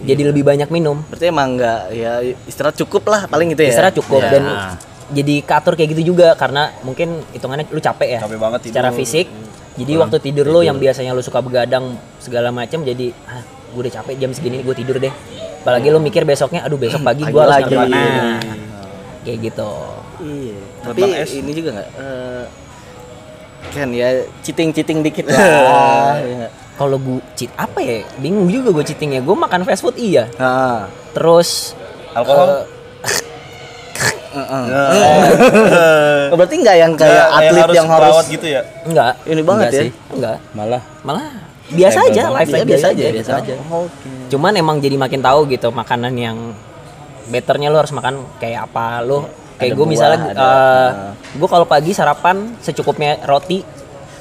jadi lebih banyak minum berarti emang nggak ya istirahat cukup lah paling gitu ya istirahat cukup Ya. dan jadi katur kayak gitu juga karena mungkin hitungannya lu capek ya Capek banget tidur. secara fisik jadi waktu tidur lu yang biasanya lu suka begadang segala macam jadi ah gue udah capek jam segini gue tidur deh apalagi lu mikir besoknya aduh besok pagi gue harus lagi. Nah, kayak gitu Iya. Tapi ini juga nggak eh, kan ya cheating cheating dikit lah. ya. Kalau gue cheat apa ya? Bingung juga gue cheatingnya. Gue makan fast food iya. Nah, terus Alkohol? oh, berarti nggak yang kayak atlet yang harus perawat gitu ya? enggak ini banget Enggak ya. sih. enggak Malah. Malah. Biasa aja lifestyle Iya, biasa aja biasa aja. Cuman emang jadi makin tahu gitu makanan yang betternya lo harus makan kayak apa. Lo kayak Ada gue misalnya ada- gue kalau pagi sarapan secukupnya roti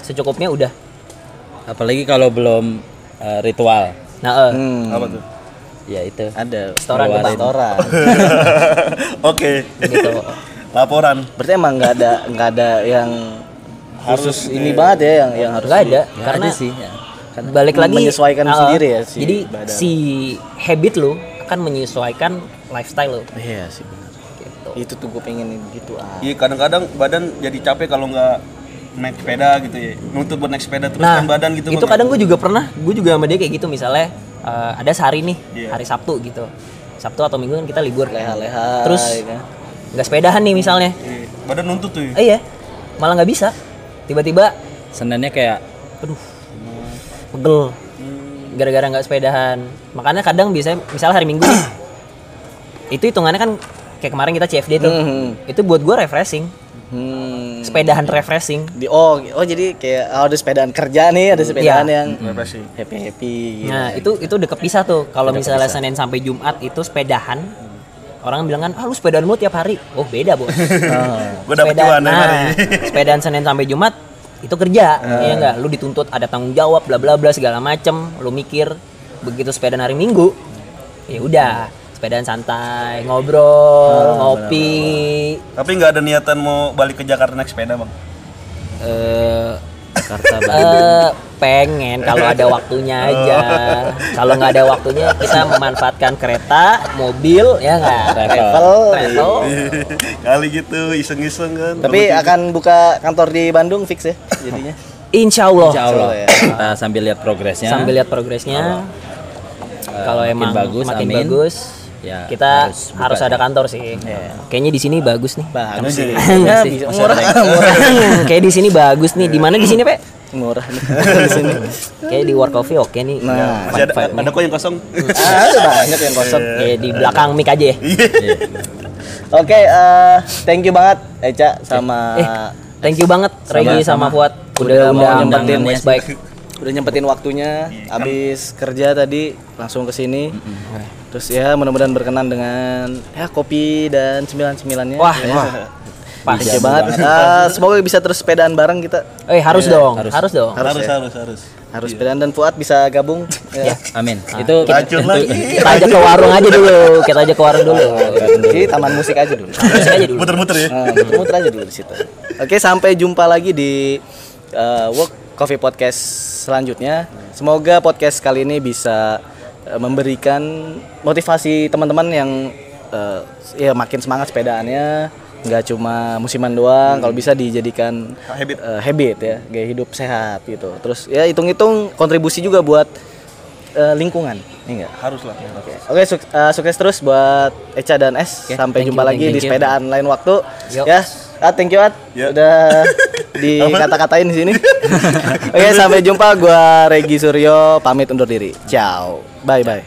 secukupnya udah apalagi kalau belum eh, ritual. nah eh, Hmm, Apa tuh? Ya itu. ada depan. restoran. Oke. gitu Laporan. berarti emang nggak ada nggak ada yang khusus ini banget ya yang yang harus nggak ada Nggak karena ada sih. Ya. Kan balik lagi menyesuaikan eh, sendiri ya si jadi badan. si habit lo akan menyesuaikan lifestyle lo Iya sih benar. gitu Itu tuh gue pengen gitu ah. Iya kadang-kadang badan jadi capek kalau nggak naik sepeda gitu ya. Nuntut buat naik sepeda terus Nah, badan gitu. itu kadang gue juga pernah, gue juga sama dia kayak gitu misalnya eh, ada sehari nih, Iya. hari Sabtu gitu, Sabtu atau Minggu kan kita libur, Leha-leha. terus ya kan? nggak sepedahan nih misalnya, Iya, Badan nuntut tuh. ya. eh iya, malah nggak bisa, tiba-tiba, Seninnya kayak aduh, pegel, gara-gara nggak sepedahan, makanya kadang biasanya, misalnya hari Minggu nih, itu hitungannya kan kayak kemarin kita CFD tuh, Mhm. itu buat gue refreshing, Hmm. sepedahan refreshing Di oh, oh jadi kayak oh, ada sepedaan kerja nih, ada sepedaan Iya. yang Refreshing. happy happy. Gitu. Nah itu itu udah kepisah tuh. Kalau misalnya Senin sampai Jumat itu sepedahan, orang bilang kan, ah lu sepedaan mulu tiap hari. Oh beda bos. Gue dapet Sepedaan- nah, hari. sepedaan Senin sampai Jumat itu kerja, ya enggak? Lu dituntut ada tanggung jawab, bla bla bla segala macem. Lu mikir begitu sepedaan hari Minggu, ya udah sepedaan santai, ngobrol, ngopi. Tapi nggak ada niatan mau balik ke Jakarta naik sepeda bang. Eh, Jakarta Bandung Eh, pengen kalau ada waktunya aja. Kalau nggak ada waktunya kita memanfaatkan kereta, mobil, ya nggak? Travel. travel. Kali gitu iseng-iseng kan. Tapi akan buka kantor di Bandung fix ya jadinya. Insya Allah. Insya Allah ya. kita sambil lihat progresnya Sambil lihat progresnya. Kalau makin emang bagus, makin amin. bagus, Ya, kita harus harus, ada kantor sih. Kayaknya di sini bagus nih. Bagus sih. Enggak Ya, sih. bisa Masih murah. ada Kayak di sini bagus nih. Di mana di sini, Pak? murah nih di sini. Kayak di Work Coffee oke nih. Nah, Masih ada, ada kok yang kosong. Ah, ada banyak yang kosong. Kayak di belakang mic aja ya. Iya. Oke, eh, thank you banget Eca sama Eh, thank you banget Regi sama Fuad Udah udah mau nyempetin West Bike. udah nyempetin waktunya habis kerja tadi langsung ke sini. Terus ya mudah-mudahan berkenan dengan ya kopi dan cemilan-cemilannya. Wah, ya. wah. Pas. You banget. Ah, semoga bisa terus sepedaan bareng kita. Eh harus dong, harus, harus. dong. Harus, Harus ya. harus harus. Harus sepedaan dan Fuad bisa gabung. Ya. Amin. Itu Racun lagi. Kita aja ke warung aja dulu, kita aja ke warung dulu. Jadi taman musik aja dulu. Musik aja dulu. Muter-muter ya. Nah, muter-muter aja dulu di situ. Oke, sampai jumpa lagi di uh, Work Coffee Podcast selanjutnya. Semoga podcast kali ini bisa uh, memberikan motivasi teman-teman yang uh, ya makin semangat sepedaannya, nggak cuma musiman doang. Kalau bisa dijadikan Habit. uh, habit ya, gaya hidup sehat gitu. Terus ya hitung-hitung kontribusi juga buat uh, lingkungan, ini enggak? Harus lah. Oke, Oke, suk- uh, sukses terus buat Eca dan S. Oke, Sampai thank jumpa you, lagi thank di you. sepedaan lain waktu. Yuk. Ya, ah, thank you At. Ya. Udah dikata-katain di sini. Oke, sampai jumpa. Gua Regi Suryo pamit undur diri. Ciao. Bye bye.